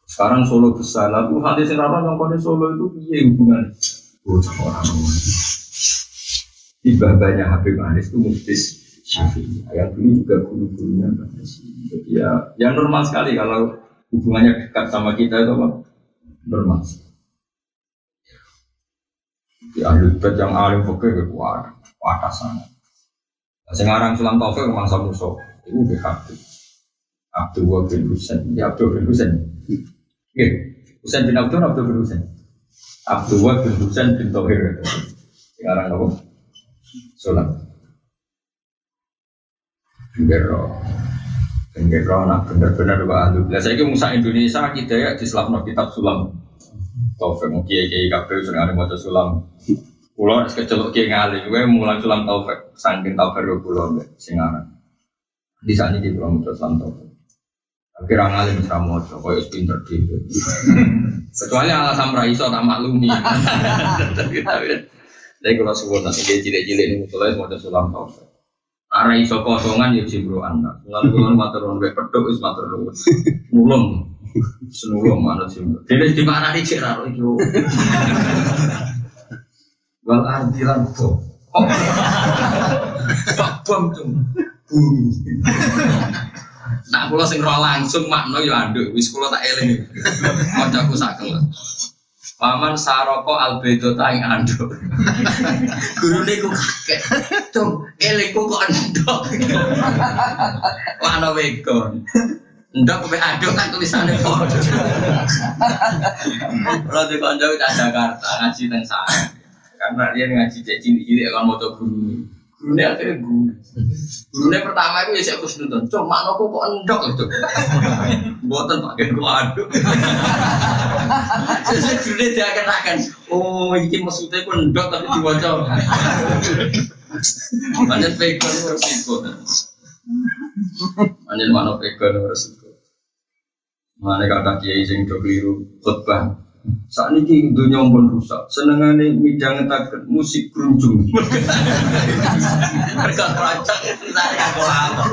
sekarang Solo besar. Lalu hati sekarang yang pada Solo itu iya hubungan bocah orang di banyak Habib Anis itu muftis Syafi'i. Yang dulu juga guru-gurunya jadi ya yang normal sekali kalau hubungannya dekat sama kita itu apa? Normal. Di ahli bait yang alim fakir ke kuat kuat sana sekarang Sulam Taufik mangsa musuh itu BHB Abdul bin Husain ya Abdul bin Husain Oke, Husain bin Abdul Abdul bin Husain. Abdul bin Husain bin Tauhir. Sekarang apa? Sulam Gero Gero nak benar-benar Pak Ahlu. Lah saya Musa Indonesia kita ya di selapno kitab Sulam. Taufik mau kiai kiai kafe sering ada mau sulam. Pulau es kecil kiai ngali, gue mulai sulam taufik, saking taufik gue pulau gue singaran. Di sana di pulau mau sulam taufik. Kira ngali bisa mau coba es pinter di. Kecuali alasan raiso tak maklumi. Tapi kalau suwun nanti dia cilik-cilik ini mulai mau sulam tau. Arah iso kosongan ya jimbro anak. Lalu kalau matur nuwun wae pedhok wis. Nulung. Senulung mana jimbro. Dene di mana nih cek raro iki. Wal ardi lan bom. Pak bom tuh. Bumi. Nah, kula sing roh langsung makna ya anduk, wis kula tak eling. Kancaku sakel. Paman saroko albedo taing anduk. Gurune ku kakek. Cung, elingku kok anduk. Wana wegon. Ndok kowe aduk kan tulisane padha. Kalau di kanca tak Jakarta ngaji teng sana. Karena dia ngaji cek cilik-cilik kan moto guru. Gurunya akhirnya guru. Gurunya pertama itu ya saya harus nonton. Cuma makna kok endok itu. Buatan pakai gua aduk. Jadi gurunya dia akan. Oh ini maksudnya kok endok tapi diwajah. Banyak pegon resiko. Banyak mana pegon resiko. Mana kata kiai sing do keliru khutbah. Saat ini dunia pun rusak. Senengane midang ngetaken musik grunjung. Mereka perancang saya aku lama.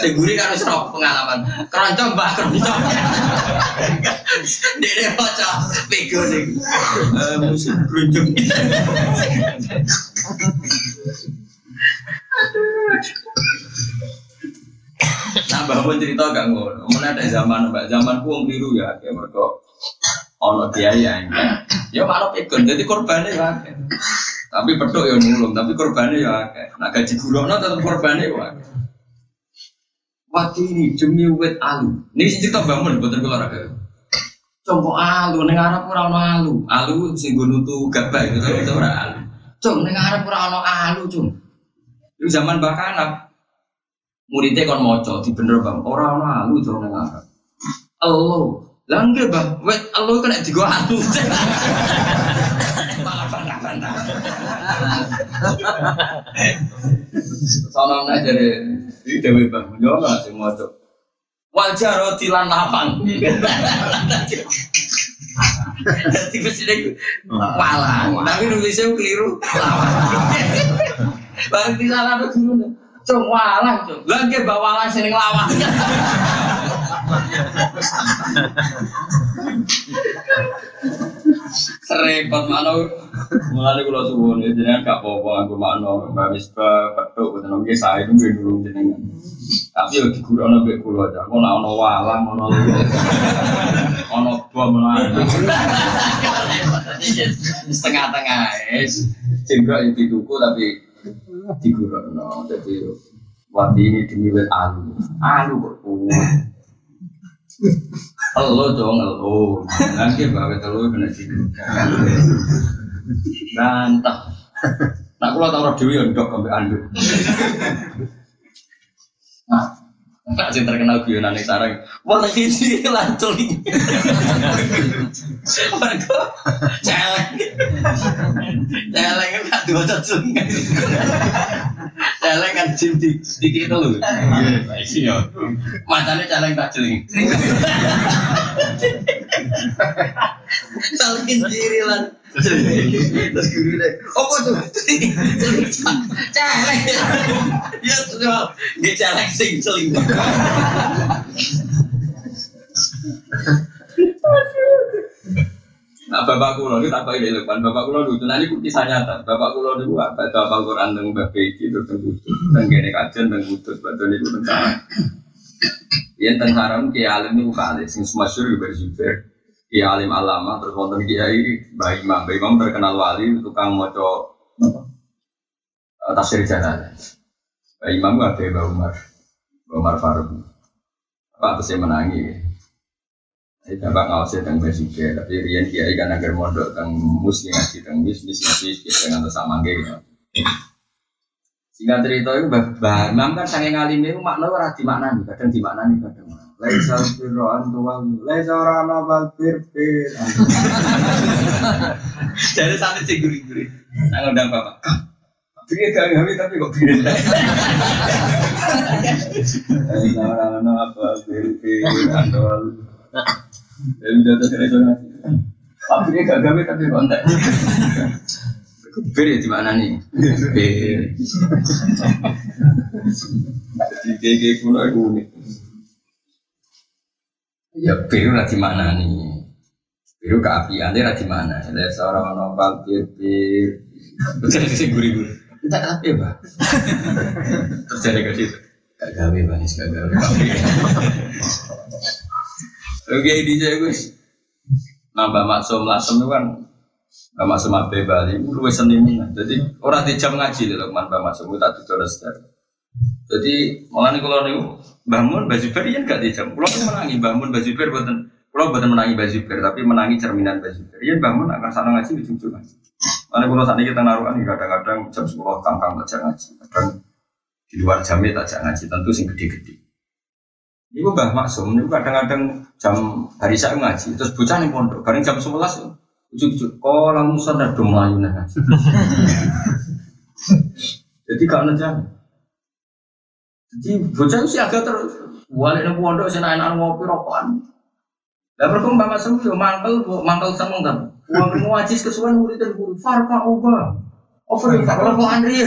Seguri kan wis roh pengalaman. Keroncong mbah keroncong. Dene baca pego ning eh, musik grunjung. Nah, bangun cerita gak ngono. Mana ada zaman mbak zaman kuang biru ya, kayak mereka ono biaya ya. Ya malah pegon, jadi korbannya ya. Tapi pedok ya nulung, tapi korbannya ya. Nah gaji burono tetap korbannya ya. Waktu ini demi wet alu. Ini cerita bangun, kalau raga. Coba alu, neng Arab ora ono alu. Alu sing nggo nutu gabah gitu, itu ora alu. Cung, neng Arab ora ono alu, cung. Itu zaman bakanap, muridnya kon moco di bener bang orang orang jauh neng Arab elo langge bang. Wet elo kena di gua bantah soalnya nggak jadi dewi bang. Jauh nggak sih moco wajah roti lan lapang. Jadi mesti walang, tapi nulisnya keliru. Bang di sana ada guru Cung walang cung. Lah nggih mbak walang sing lawang. Serempet mana mulane kula suwun ya jenengan gak apa-apa nganggo makna Mbak Misbah petuk boten nggih sae nggih dulu jenengan. Tapi yo digurono mbek kula aja. Kok nek ana walang ana ana bom ana. Setengah-tengah es. Jenggrok itu dituku tapi digurono. Jadi wati ini demi wet alu. Alu kok. Elo dong, elo. Nanti bawa telu kena situ. Bantah. Nak kula tau roh dhewe ya ndok anduk. Nah, Nak sing terkenal guyonane sarang. Wah iki lancul iki. Mergo celeng. Celeng kan diwaca sungai. Celeng kan jin di dikit itu lho. Iya. Matane celeng tak jeling. Salin diri lan. Terus guru deh, apa tuh? Celeng. Ya tuh, dia celeng sing seling. Nah, bapak kulo itu apa ini depan bapak kulo lucu. Nanti kisah nyata. Bapak kulo itu apa? Bapak Quran tentang Beki itu tentang kudus, tentang gene kajian tentang kudus. Betul itu tentang. Yang tentang haram kiai alim itu kali, sing semasyur juga berjuber. Kiai alim alama terus wonten kiai Mbak Imam. Mbak Imam terkenal wali, tukang moco tafsir jalan. Mbak Imam gak ada Umar, Umar Faruk. Apa terus menangi? Saya bapak ngawasi tentang basic tapi Rian kiai kan agar mondok tentang muslim ngaji tentang bis bis ngaji dengan sama gitu. Singkat cerita itu bah Imam kan sange ngalim itu makna ora di makna nih, kadang di makna nih kadang. Laisa birro antuwal, laisa ora ana bal bir. Jadi sampai sing guri-guri. Nang undang bapak. Pikir gak gawe tapi kok bir. Laisa ora ana bal bir antuwal. Udah terus iso ngaji. Tapi dia gak gawe tapi kontak. Ya di mana nih? Bir. Jadi kayak kuno unik. Ya bir lah di mana nih? Bir keapian dia di mana? Ada seorang nopal bir bir. Betul sih gurih gurih. Tidak apa? Terjadi ke situ. Gak gawe manis gak gawe. Oke di gus. Nambah maksum lasem itu kan Mbak Maksum Abe Bali, itu luwes. Jadi orang di jam ngaji loh, man Mbak Maksum itu tak tutur Jadi malah nih kalau nih bangun baju ber ya gak di jam. Pulau tuh menangi bangun baju ber buatan. Pulau buatan menangi baju tapi menangi cerminan baju ber. Iya bangun akan sana ngaji di ujung ngaji. Mana kalau saat ini kita naruhan kadang-kadang jam sepuluh kangkang tak ngaji, kadang di luar jamnya tak ngaji. Tentu sing gede-gede. Ibu Mbah Maksum, itu kadang-kadang jam hari saya ngaji, terus bocah nih pondok, bareng jam sebelas Ujuk-ujuk, oh langsung sadar dong melayu. Jadi gak ngejar. Jadi bocah itu sih agak terus balik nih pondok, sih naik ngopi rokokan. Lah berkembang Maksum yo mangkel, mangkel seneng kan. Uang ngaji kesuwen murid dan guru, farka ubah. Over farka kok Andri.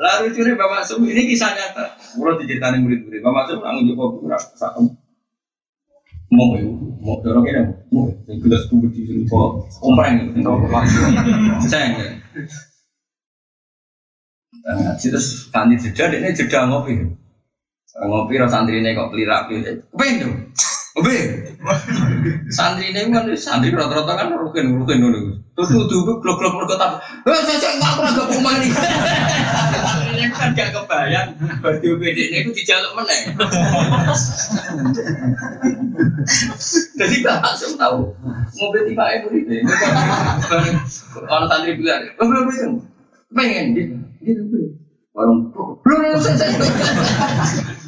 Lalu nih Bapak Sum, ini kisah nyata. Mulai diceritain murid-murid. Bapak Sum nanggung joko kurang satu. Mau ya, mau dorong ini, mau. Yang gelas tuh di sini kok kompreng, itu Sayang ya. Nah, terus kanti jeda, ini jeda ngopi. Ngopi, rasa santri ini kok pelirak, kepengen dong. Oke, santri ini kan santri rata-rata kan rukin rukin dulu. Tuh tuh tuh blok blok blok kota. Eh saya saya nggak pernah gak rumah ini. Ini kan gak kebayang. Berarti UPD ini aku dijaluk mana? Jadi gak langsung tahu. Mobil tiba ibu ini. Kalau santri bilang, oh belum belum pengen gitu. Gitu Warung belum saya saya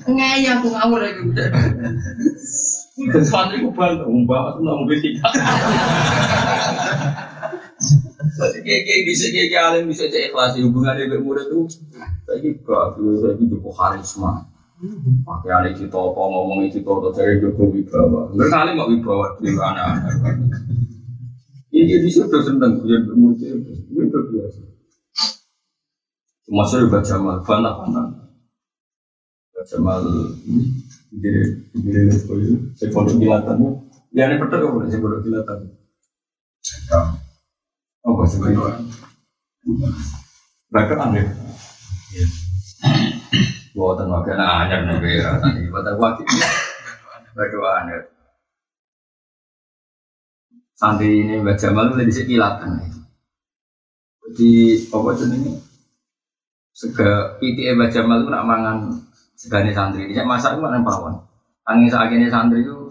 ngayah aku ngawur lagi udah. Santri ku bantah, umpah aku nggak mobil tiga. Jadi kayak bisa kayak alim bisa cek ikhlas hubungan dengan murid tuh. Tapi gak, saya itu cukup karisma. Pakai alih kita apa ngomong itu toto dari Joko Wibawa. Berkali mau Wibawa di mana? Ini dia sudah senang dia murid itu biasa. Masuk juga Jamal, bantah bantah. Jamal jadi saya pondok kilatan. Ya ini saya pondok kilatan. Oh aneh. Anyar tadi aneh. Santri ini Mbak Jamal itu di kilatan. Jadi apa ini? sega piti Mbah Jamal itu nak mangan segane santri. Dia masak itu mana pawon. Angin ini santri itu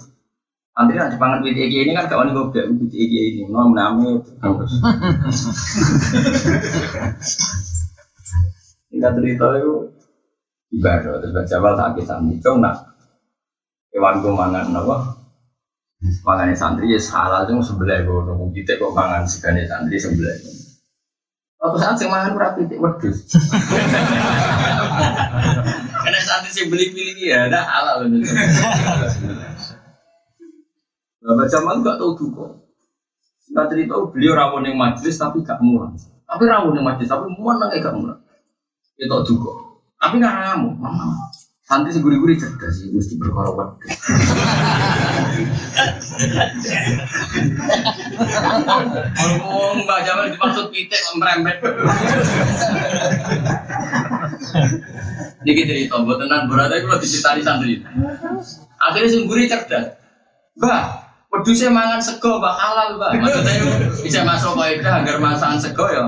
santri nak dipangan piti ini kan kawan gue biar piti ini. Mau menami terus. Kita cerita itu ibadah terus Mbah Jamal tak santri. Cuma nak hewan gue mangan apa? Mangan santri ya salah itu sebelah gue nunggu kita kok mangan segane santri sebelah. Waktu saat saya makan berapa titik wedus. Karena saat saya beli pilih ya ada halal. Bapak Jamal gak tahu duka. Singkat cerita beliau rawon yang majlis tapi gak murah. Tapi rawon yang majlis tapi mana gak murah. Itu duka. Tapi nggak ramu. Santri seguri-guri cerdas sih, mesti berkorban. Ngomong Mbak Jamal dimaksud pitik merembet. Niki cerita, buat tenan berada itu lebih cerita di santri. Akhirnya seguri cerdas. Mbak, wedusnya mangan sego, mbak halal, mbak. Maksudnya bisa masuk kaidah agar masakan sego ya.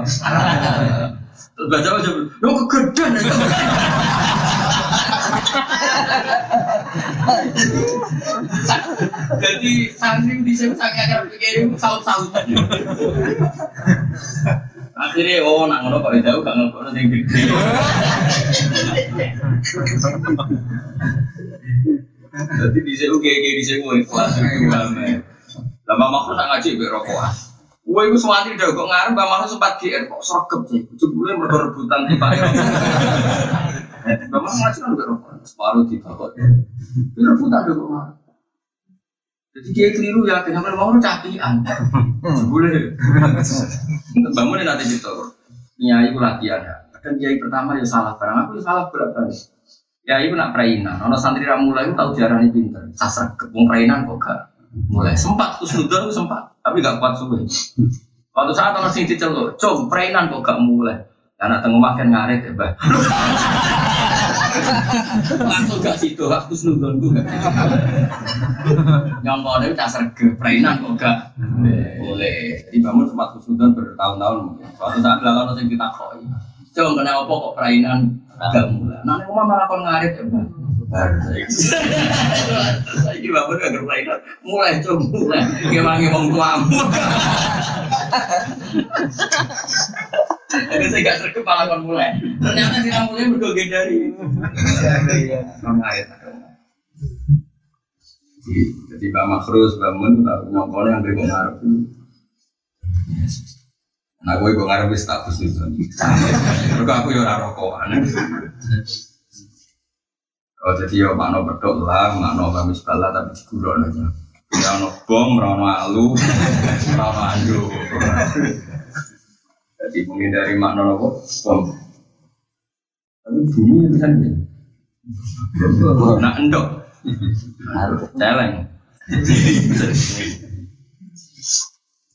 Terus Jamal jawab, lo kegedean ya. Jadi santri di sini sangat akan pikirin saut-saut. Akhirnya oh nak ngono kok jauh gak ngono sing gede. Jadi di sini kayak kayak di sini ikhlas Lama makhluk nak ngaji berokokan. Gue itu suami udah kok ngarep, Mbak Malu sempat GR kok sergep sih. Ujung gue rebutan tiba Bapak ngaji kan udah rokok, separuh di bakot. Rebutan ada kok. Jadi dia keliru ya, kenapa mau capian? Boleh. Bangun nanti gitu. Nyai itu latihan ya. Kan kiai pertama ya salah barang aku ya salah berat kali. Ya itu nak perainan. Ono santri ramula itu tahu diarani pinter. Sasar kepung perainan kok gak mulai sempat kusnudon sempat tapi gak kuat suwe. Waktu saat orang sing diceluk, "Cung, perainan kok gak mulai." Anak tengah makan ngaret ya, Mbak. Langsung gak situ, gak kusnudon gue. Nyongkone itu dasar ke perainan kok gak boleh. Jadi bangun sempat kusnudon bertahun-tahun. Suatu saat lalu sing kita koi. Cung, kenapa kok perainan gak mulai? Nah, ini malah kon ngaret ya, udah berlainan mulai mulai tuamu jadi saya gak sergap malah kon mulai ternyata si mulai berdoa dari jadi Mbak Makhrus, Mbak Mun, nyongkol yang dari ngarep Nah, gue gue ngarep status itu. Mereka aku ya ora rokokan. Oh jadi yo makno bedok lah, makno kamis bala tapi digulon aja. Ya ono bom, ono alu, ono andu. Jadi menghindari makna apa? Bom. Tapi bumi itu kan. Nak endok. Celeng.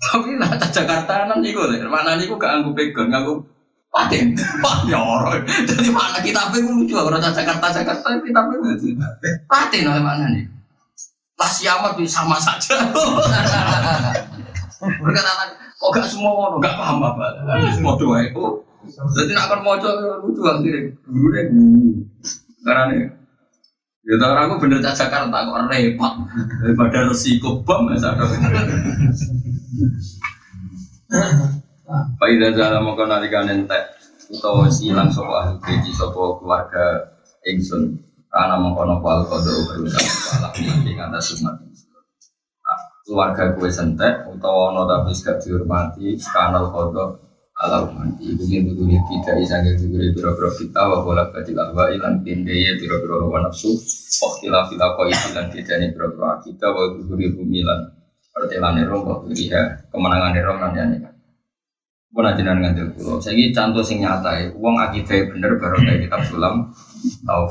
Tapi lah Jakarta nan niku lho, mana niku gak anggo pegon, nganggo paten. Wah, ya. Jadi mana kita itu lucu orang Jakarta Jakarta kita itu paten oleh mana nih? Lah siamat sama saja. Berkata kok gak semua orang gak paham apa. Semua doa itu. Jadi nak akan mau lucu akhirnya. Dulu deh. Karena nih. Ya tahu aku bener Jakarta kok repot daripada resiko bom ya sadar. Pak Ida Zala mau nalikan entek utawa silang sopo ahli keji sopo keluarga Ingsun karena mengkono kual kodo berusaha malah nanti kata sumat keluarga gue sentek utawa ono tapi gak dihormati kanal kodo ala umanti ibu yang dulu tidak isangnya dulu biro-biro kita wa bola badil ahwa ilan pinde ya biro-biro hawa nafsu khilaf khilaf koi ilan tidak biro-biro kita wa dulu bumi lan pertelane roh kok kemenangan nanti kan pun aja ngantil kulo. Saya ini contoh sing nyata ya. Uang akidah bener baru kayak kitab sulam. Tahu.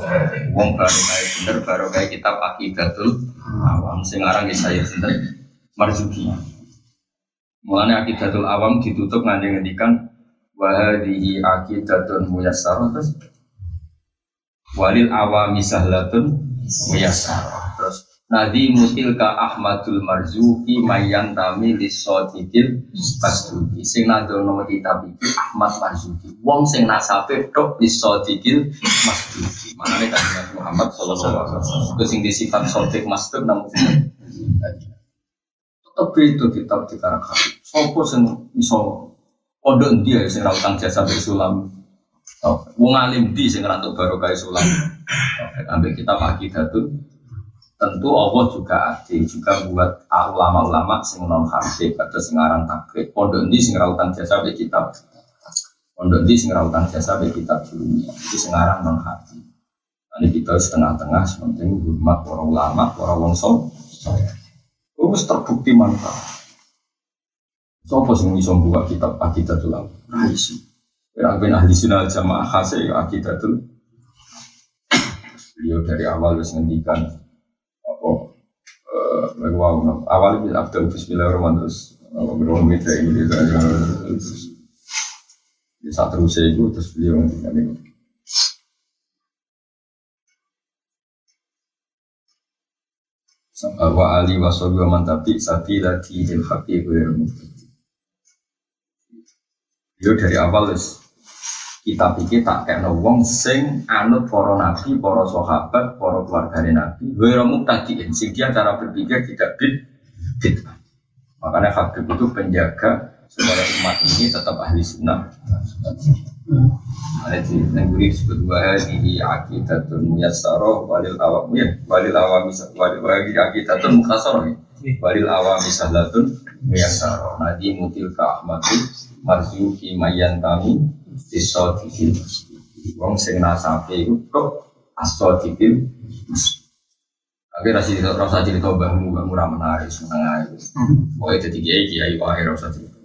Uang baru kayak bener baru kayak kitab akidatul awam. Sing aran di saya sendiri. Marzuki. Mulanya akidatul awam ditutup nganti ngendikan wahadihi akidatun muyassarah. Terus walil awami sahlatun muyassarah. Terus Nadi mutil ka Ahmadul Marzuki mayan tami lisodikil pasduki sing nadono kitab iki Ahmad Marzuki. Wong sing nasabe tok lisodikil masduki manane kan Muhammad sallallahu alaihi wasallam. Itu sing disifat sodik masduk namun tetep itu kitab dikarakter sopo sing iso pondok endi ya sing ra utang jasa bersulam wong alim di sing rantuk barokah sulam? Ambek kitab akidatul tentu Allah juga adil juga buat ulama-ulama sing non hafid atau sing aran takrib. Pondok sing rautan jasa be kitab? Pondok ini sing rautan jasa be kitab dunia? Itu sing aran non hafid ini kita setengah-tengah sementing hormat para ulama para wong som terus terbukti mantap Sopo sing iso buka kitab akidatul ulama Raisi Kira ben ahli sunnah jamaah khase ya akidatul Beliau dari awal wis ngendikan wow, awal itu abdul Bismillahirrahmanirrahim terus beruang mitra ini terus di saat terus itu terus beliau ngendikan ini wa ali wa sahbihi wa man tabi sabila dihil haqi Beliau dari awal kita pikir tak kayak wong sing anut para nabi, para sahabat, para keluarga nabi. Wira tadi sing dia cara berpikir tidak bid bid. Makanya Habib itu penjaga supaya umat ini tetap ahli sunnah. Ada di negeri disebut wahdi akidatun muyassaro walil awam ya walil awam walil wahdi akidatun mukhtasaro ya walil awam sahlatun muyassaro. Nadi mutil ka ahmadu marzuki mayan tami Isodikil Wong sing nasabe iku kok asodikin. Akhirnya rasa cerita, rasa cerita mbahmu, mbahmu ra menarik, seneng ae. Pokoknya jadi kiai kiai wae rasa cerita.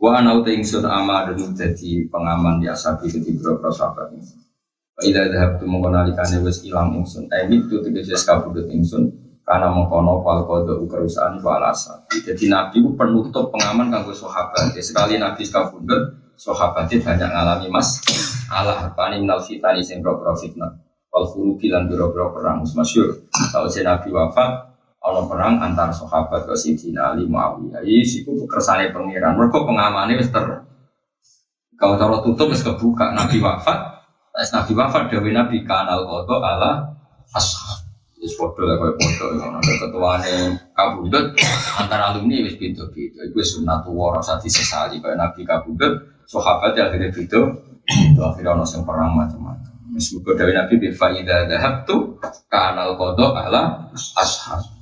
Wa ana uta ingsun amadun dadi pengaman di asabi dadi boro sahabat. Wa idza dhahabtu mengkonalikane wis ilang ingsun, eh itu tegese kabudut ingsun karena mengkono fal kodo perusahaan walasa. Jadi Nabi itu penutup pengaman kanggo sahabat. Sekali Nabi kabudut, sahabatnya banyak ngalami mas. Allah pani minal fitani sing boro fitnah wal furuqi lan biro-biro perang masyur kalau Nabi wafat ono perang antar sahabat ke Sidina Ali Muawiyah iki iku kersane pangeran. Mergo pengamane wis ter kalau cara tutup wis kebuka. Nabi wafat. Pas Nabi wafat dewi Nabi kanal kodo ala ashab. Wis foto lah koyo foto yang ada ketuane kabudut antara alumni wis beda-beda. Iku wis sunnatullah rasa disesali kaya Nabi kabudut sahabat ya akhirnya beda. Itu akhirnya ono sing perang macam-macam. Meskipun dari Nabi bifaida dahab tu kanal kodok ala ashab.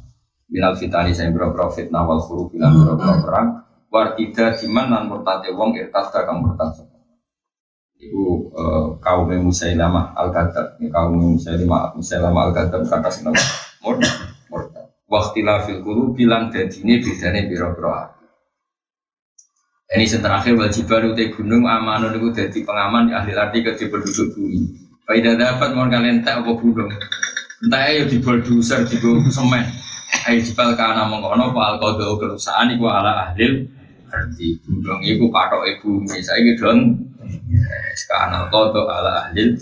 Minal fitani saya berapa fitnah wal huruf bilang berapa perang. Wartida diman nan murtate wong irtas kang murtad. Ibu uh, kaum Musailamah al Gadab, kaum Musailamah Musailamah al Gadab kata sing nama murtad. Murtad. Waktilah fil guru bilang ini bedane biro-biro ini yang terakhir wajibah utai gunung amanun itu jadi pengaman di ahli arti ke penduduk bumi. Faidah dapat mau kalian tak apa gunung. Entah ayo di bulldozer, di semen. Ayo jibal kana mengkono pak alkodo kerusahaan iku ala ahlil berarti gunung iku patok ibu. Gitu dong. Sekarang alkodo ala ahlil